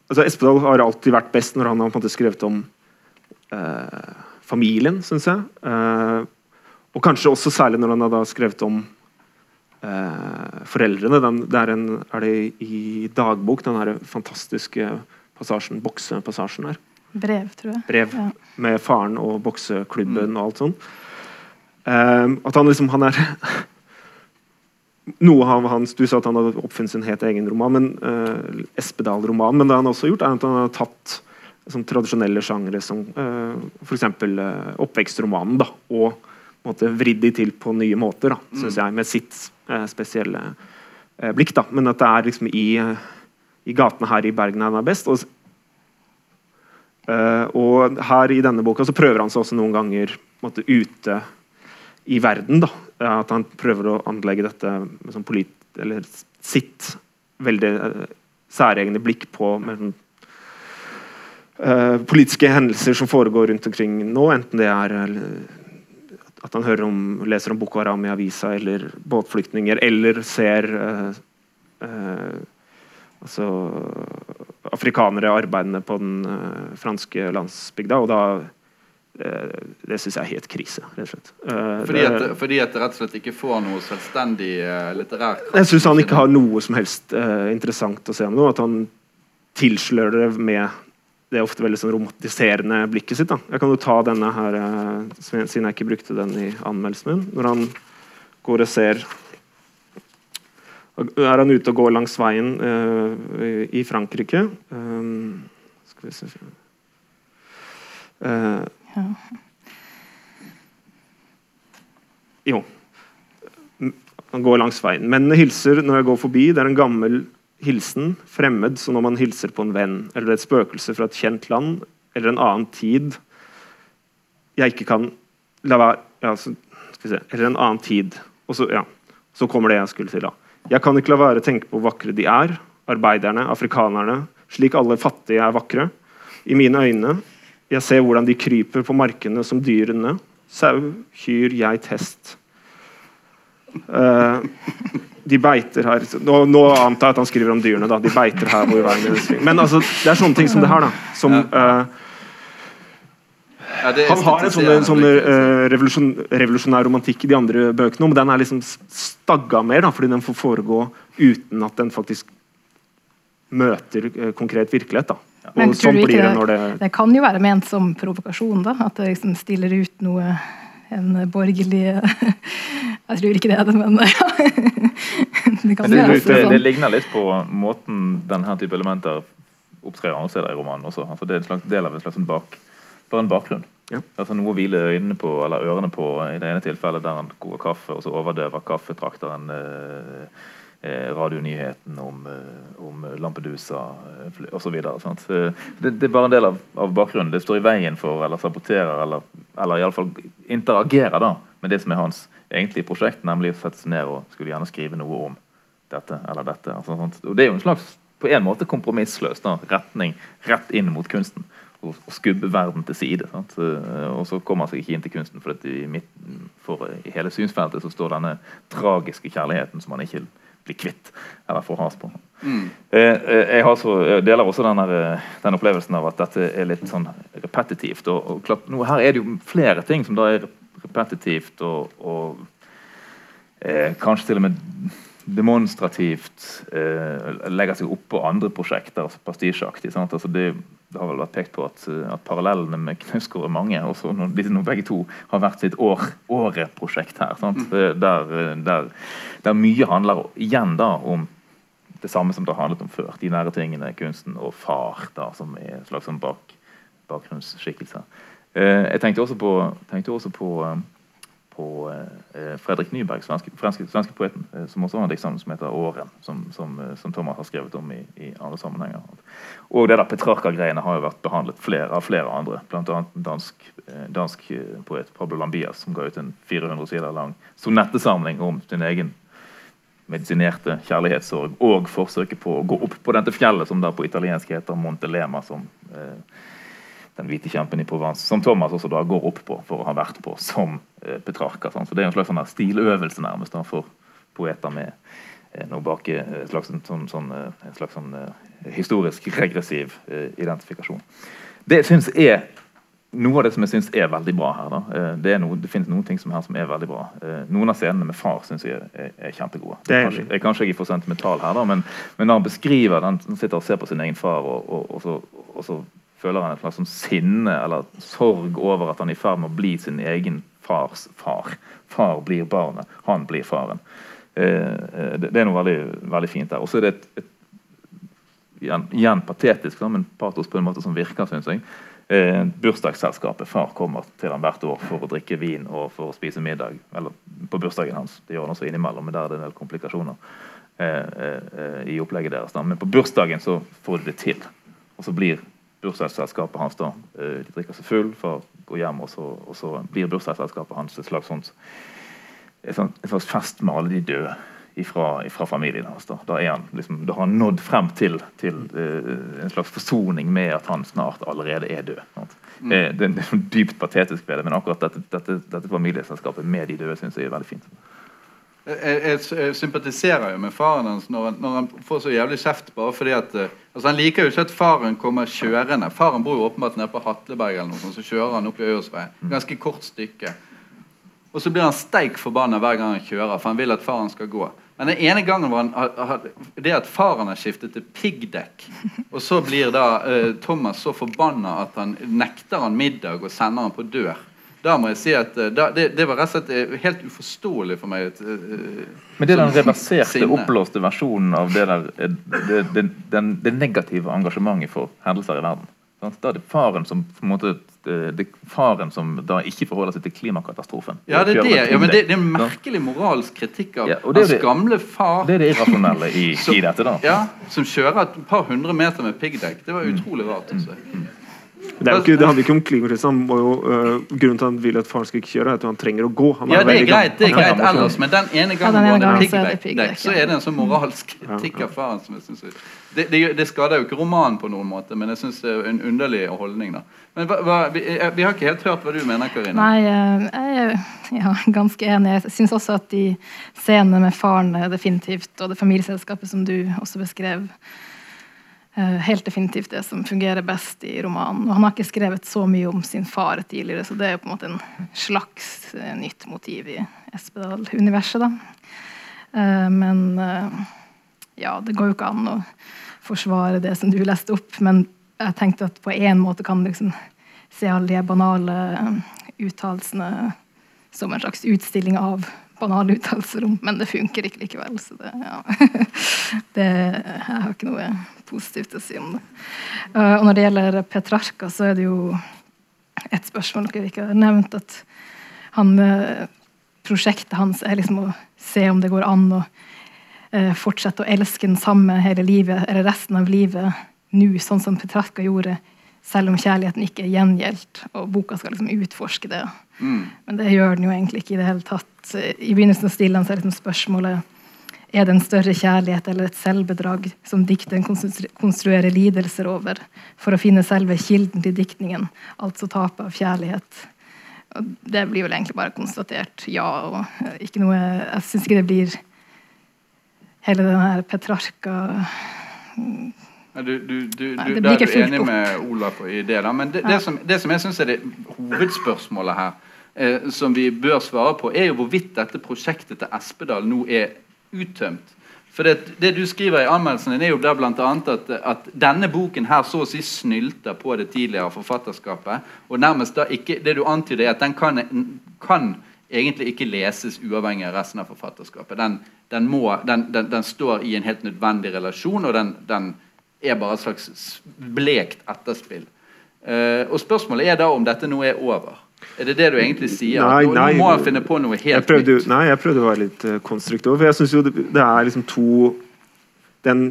altså Espedal har alltid vært best når han har skrevet om uh, familien, syns jeg. og kanskje også særlig når han har skrevet om foreldrene. Den, det er, en, er, det i dagbok, den her fantastiske passasjen, boksepassasjen her. Brev, tror jeg. Brev ja. med faren og bokseklubben mm. og alt sånt. Um, at han liksom han er Noe av hans Du sa at han hadde oppfunnet sin helt egen roman, men uh, Espedal-roman. Men det han også har gjort, er at han har tatt sånn, tradisjonelle sjangre som uh, f.eks. Uh, oppvekstromanen, da, og måte, vridd de til på nye måter, da, mm. synes jeg, med sitt uh, spesielle uh, blikk. da, Men at det er liksom i, i gatene her i Bergen han er best. og og her i denne boka så prøver han seg også noen ganger måte, ute i verden. da, At han prøver å anlegge dette med sånn polit, eller sitt veldig særegne blikk på med, uh, politiske hendelser som foregår rundt omkring nå. Enten det er at han om, leser om Boko Haram i avisa, eller båtflyktninger, eller ser altså afrikanere arbeidende på den uh, franske landsbygda. og da uh, Det syns jeg er helt krise, rett og slett. Uh, fordi, at, det, fordi, at, det rett og slett ikke får noe selvstendig litterært Jeg syns han ikke har noe som helst interessant å se om noe. At han tilslører det med det er ofte veldig sånn romantiserende blikket sitt. Da. Jeg kan jo ta denne her, siden jeg ikke brukte den i anmeldelsen min. Når han går og ser er han ute og går langs veien uh, i Frankrike. Um, skal vi se uh, ja. Jo. Han går langs veien. Mennene hilser når jeg går forbi. Det er en gammel hilsen, fremmed, som når man hilser på en venn eller et spøkelse fra et kjent land eller en annen tid jeg ikke kan la være ja, så, se, Eller en annen tid. Og så, ja, så kommer det jeg skulle til. da. Jeg kan ikke la være å tenke på hvor vakre de er, arbeiderne, afrikanerne, slik alle fattige er vakre. I mine øyne. Jeg ser hvordan de kryper på markene som dyrene. Sau, kyr, geit, hest. Uh, de beiter her nå, nå, antar jeg at han skriver om dyrene. da, De beiter her hvor veien deres Men altså, det er sånne ting som det her, da. Som uh, ja, han har en sånn, sånn uh, revolusjon, revolusjonær romantikk i de andre bøkene, men den er liksom stagga mer, da, fordi den får foregå uten at den faktisk møter uh, konkret virkelighet. da. Ja. Men sånn tror du ikke det, det, det, kan jo være ment som provokasjon, da? At det liksom stiller ut noe en borgerlig Jeg tror ikke det er det, men ja. det, kan det, det, sånn. det, ligner litt på måten denne type elementer opptrer andre steder i romanen også. Altså, det er en slags del av en slags bak bare en bakgrunn. Ja. Altså Noe å hvile øynene på, eller ørene på i det ene tilfellet der han koker kaffe, og så overdøver kaffetrakteren eh, radionyheten om, eh, om Lampedusa eh, osv. Det, det er bare en del av, av, bakgrunnen. Det står i veien for, eller saboterer, eller, eller iallfall interagerer da med det som er hans egentlige prosjekt, nemlig å sette seg ned og skulle gjerne skrive noe om dette eller dette. Altså, og Det er jo en slags på en måte kompromissløs retning rett inn mot kunsten å, skubbe verden til side. Sant? Eh, og så kommer han seg ikke inn til kunsten, for, i, midten, for i hele synsfeltet så står denne tragiske kjærligheten som han ikke blir kvitt eller får has på. Mm. Eh, eh, jeg, så, jeg, deler også denne, den opplevelsen av at dette er litt sånn repetitivt. Og, og klart, nå, her er det jo flere ting som da er repetitivt og, og eh, kanskje til og med demonstrativt eh, legger seg oppå andre prosjekter, altså pastisjeaktig. Altså det, det, har vel vært pekt på at, at parallellene med Knausgård er mange. Også når, når begge to har vært sitt år, året-prosjekt her. Mm. Der, der, der, mye handler igjen da om det samme som det har handlet om før. De nære tingene, kunsten og far, da, som er en slags sånn bak, bakgrunnsskikkelse. Eh, jeg tenkte også på, tenkte også på eh, på eh, Fredrik Nyberg, svenske, franske, svenske poeten, eh, som også har en diktsamling som heter 'Åren', som, som, eh, som, Thomas har skrevet om i, i andre sammenhenger. Og det der Petrarca-greiene har jo vært behandlet flere, av flere andre, bl.a. dansk, dansk poet Pablo Lambias, som ga ut en 400 sider lang sonettesamling om sin egen medisinerte kjærlighetssorg og forsøket på å gå opp på dette fjellet som der på italiensk heter Montelema. som eh, den hvite kjempen i Provence, som Thomas også da går opp på for å ha vært på som eh, Petrarca. Sånn. Så Det er en slags sånn stiløvelse nærmest da, for poeter med eh, noe bak eh, en slags, sånn, sånn, eh, en slags sånn, eh, historisk regressiv eh, identifikasjon. Det synes jeg noe av det som jeg syns er veldig bra her. da, Det, noe, det finnes noen ting som her som er veldig bra. Noen av scenene med far syns jeg er, er, kjempegode. Det er kanskje, jeg, kanskje jeg er for sentimental her, da, men, men, når han beskriver den, han sitter og ser på sin egen far, og, og, og, så, og så føler han et slags sånn sinne eller sorg over at han er i ferd med å bli sin egen fars far. Far blir barnet, han blir faren. Eh, eh det, er noe veldig, veldig fint der. Og så er det et, et igjen, igjen, patetisk, men patos på en måte som virker, syns jeg. Eh, bursdagsselskapet. Far kommer til ham hvert år for å drikke vin og for å spise middag. Eller på bursdagen hans. Det gjør han også innimellom, men der er det en del komplikasjoner eh, eh, i opplegget deres. Men på bursdagen så får de det til. Og så blir bursdagsselskapet hans. da. Eh, de drikker seg full for å gå hjem, og så, og så blir bursdagsselskapet hans et slags, sånt, et, slags fest med alle de døde fra familien hans. Da, da, han, liksom, da har han nådd frem til, til uh, en slags forsoning med at han snart allerede er død. Mm. Det, det, er dypt patetisk ved det, men akkurat dette, dette, dette familieselskapet med de døde syns jeg er veldig fint. Jeg, jeg, jeg, sympatiserer jo med faren hans når han, når han får så jævlig kjeft bare fordi at eh, altså Han liker jo ikke at faren kommer kjørende. Faren bor jo åpenbart nede på Hatleberg, eller noe sånt, så kjører han opp i Øyersveien. Mm. Ganske kort stykke. Og så blir han steik forbanna hver gang han kjører, for han vil at faren skal gå. Men den ene gangen var han, det at faren har skiftet til piggdekk, og så blir da uh, Thomas så forbanna at han nekter han middag og sender han på dør da må jeg si at eh, da, det, det, var rett og slett eh, helt uforståelig for meg. Uh, Men det er den reverserte, oppblåste versjonen av det, der, det, det, den, det negative engasjementet for hendelser i verden. Da er det faren som måte det er faren som da ikke forholder seg til klimakatastrofen. Ja, Det er det, ja, men det, det er en merkelig moralsk kritikk av ja, hans gamle far. Det er det irrasjonelle i, som, i dette. da. Ja, Som kjører et par hundre meter med piggdekk. Det var utrolig rart. Også. Mm. mm. Det, ikke, det, handler ikke om klimakrisen. Uh, grunnen til at han vil at faren skal ikke kjøre, er at han trenger å gå. Han ja, det er greit, det er greit ellers, men den ene gangen ja, den ene piggdekk, så er det en sånn moralsk kritikk av faren som jeg synes det, det, det, skader jo ikke romanen på noen måte, men jeg syns det er en underlig holdning. da. Men hva, hva, vi, eh, vi, har ikke helt hørt hva du mener, Karina. Nei, eh, jeg er ja, ganske enig. Jeg syns også at de scenene med faren definitivt, og det familieselskapet som du også beskrev, Eh, helt definitivt det som fungerer best i romanen. Og han har ikke skrevet så mye om sin far tidligere, så det er på en måte en slags uh, nytt motiv i Espedal-universet. da. Uh, men ja, det går jo ikke an å forsvare det som du leste opp, men jeg tenkte at på en måte kan du liksom se alle de banale uttalelsene som en slags utstilling av banale uttalelser om, men det funker ikke likevel. Så det, ja. det, jeg har ikke noe positivt å si om det. Uh, og når det gjelder Petrarca, så er det jo et spørsmål dere ikke har nevnt. At han, prosjektet hans er liksom å se om det går an å uh, fortsette å elske den samme hele livet, eller resten av livet nå, sånn som Petrarca gjorde, selv om kjærligheten ikke er gjengjeldt. Og boka skal liksom utforske det. Mm. Men det gjør den jo egentlig ikke i det hele tatt. I begynnelsen stiller han seg liksom spørsmålet er det en større kjærlighet eller et selvbedrag som dikteren konstruerer lidelser over for å finne selve kilden til diktningen, altså tapet av kjærlighet. Det blir vel egentlig bare konstatert ja. og eh, ikke noe, Jeg syns ikke det blir hele den her Petrarca ja, du, du, du, Nei, Da er du enig med Olaf i det. da, Men det, det, som, det som, jeg syns er det hovedspørsmålet her, eh, som vi bør svare på, er jo hvorvidt dette prosjektet til Espedal nå er uttømt. For det, det du skriver i anmeldelsen din, er jo der annet at, at denne boken her så å si snylter på det tidligere forfatterskapet. Og nærmest da ikke, Det du antyder, er at den kan, kan egentlig ikke leses uavhengig av resten av forfatterskapet. Den, den, må, den, den står i en helt nødvendig relasjon, og den, er bare et slags blekt etterspill. Uh, og Spørsmålet er da om dette nå er over. Er det det du egentlig sier? Nei, nå, nei, må jeg finne på noe helt prøvde, nytt. Nei, jeg prøvde å være litt uh, konstruktiv. For jeg syns jo det, det, er liksom to den,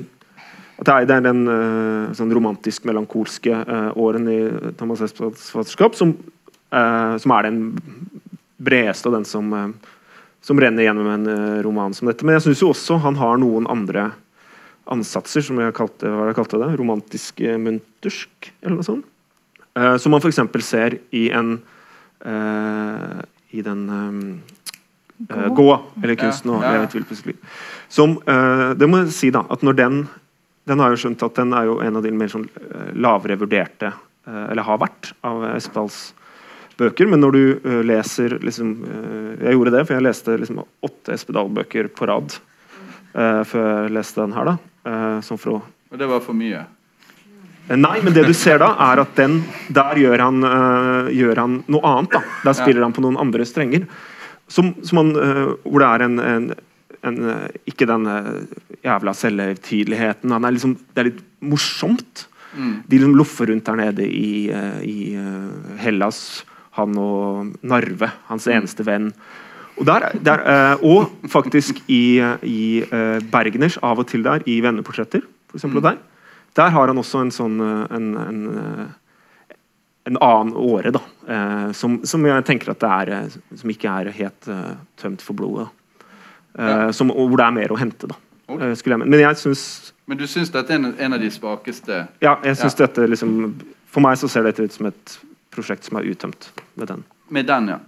det er, det er den uh, sånn romantisk-melankolske uh, åren i Thomas Espelands forfatterskap som, som, er den bredeste og den som, som renner gjennom en roman som dette. Men jeg syns jo også han har noen andre ansatser, som jeg kalte, hva jeg kalte det, romantisk muntersk, eller noe sånt. som man f.eks. ser i en uh, i den um, uh, gåa, eller kunsten å leve et vilt liv. Som uh, Det må jeg si, da, at når den Den har jo skjønt at den er jo en av de mer sånn lavere vurderte, eller har vært, av Espedals bøker. Men når du leser liksom, Jeg gjorde det, for jeg leste liksom åtte Espedal-bøker på rad før jeg leste den her. da, sånn for å Og det var for mye? Eh, nei, men det du ser da, er at den, der gjør han, uh, gjør han noe annet. da. Der spiller ja. han på noen andre strenger. Som, som han, uh, hvor det er en, en, en uh, Ikke den jævla selvhøytideligheten. Liksom, det er litt morsomt. Mm. De liksom loffer rundt der nede i, i Hellas, han og Narve, hans mm. eneste venn. Og, der, der, og faktisk i, i Bergners, av og til der, i venneportretter, f.eks. Mm. der der har han også en sånn eh, en, en, eh, en annen åre, da. Eh, som, som, jeg tenker at det er Som ikke er helt tømt for blodet. Ja. som, hvor det er mer å hente, da. Okay. Jeg, men jeg syns Men du syns dette er en, en, av de svakeste Ja, jeg syns ja. dette liksom For meg så ser dette ut som et prosjekt som er utømt med den. Med den, ja.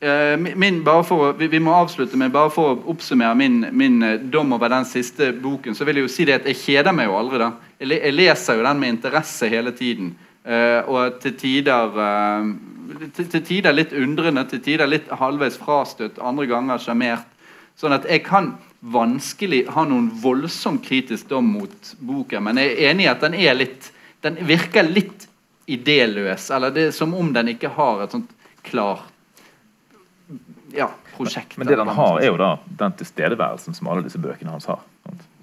Eh, min, for, vi, må avslutte med bare for å oppsummere min, min, eh, dom over den siste boken. så vil Jeg jo si det at jeg kjeder meg jo aldri. da. Jeg, jeg leser jo den med interesse hele tiden. Uh, og til tider, uh, til, til, tider litt undrende, til tider litt halvveis frastøtt, andre ganger sjarmert. Sånn at jeg kan vanskelig ha noen voldsomt kritisk dom mot boken, men jeg er enig i at den er litt den virker litt idéløs. Eller det er som om den ikke har et sånt klart ja, prosjekter. Men det den har, er jo da den tilstedeværelsen som alle disse bøkene hans har.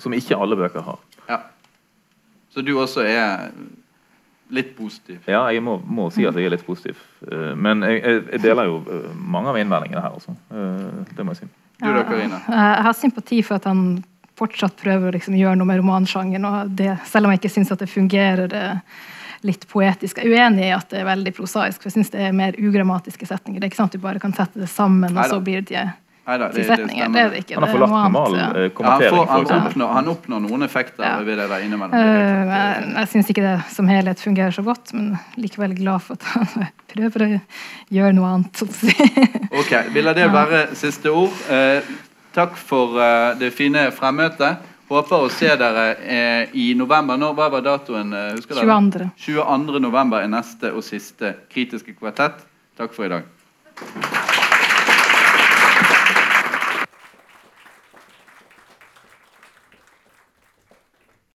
Som ikke alle bøker har. Ja. Så du også er litt positiv? Ja, jeg må, må si at jeg er litt positiv. Eh, men jeg, jeg deler jo eh, mange av innvendingene her, altså. Eh, det må jeg si. Du da, Karina? Jeg har sympati for at han fortsatt prøver å liksom gjøre noe med romansjangeren, og det, selv om jeg ikke syns at det fungerer. det litt poetisk. Jeg er uenig i at det er veldig prosaisk, for jeg syns det er mer ugrammatiske setninger. Det er ikke sant at du bare kan sette det sammen, og så blir det Neida, det, setninger. Det, det, ikke. Han har forlatt normal ja. Eh, kommentering. Ja, han, han, oppnår, han, oppnår, noen effekter ja. ved det der innimellom. Uh, jeg jeg syns ikke det som helhet fungerer så godt, men likevel glad for at han prøver å gjøre noe annet. ok, Ville det være siste ord. Uh, takk for uh, det fine fremmøtet. Håper å se dere eh, i november. Nå, hva var datoen? Eh, husker 22. 22. november er neste og siste kritiske kvartett. Takk for i dag.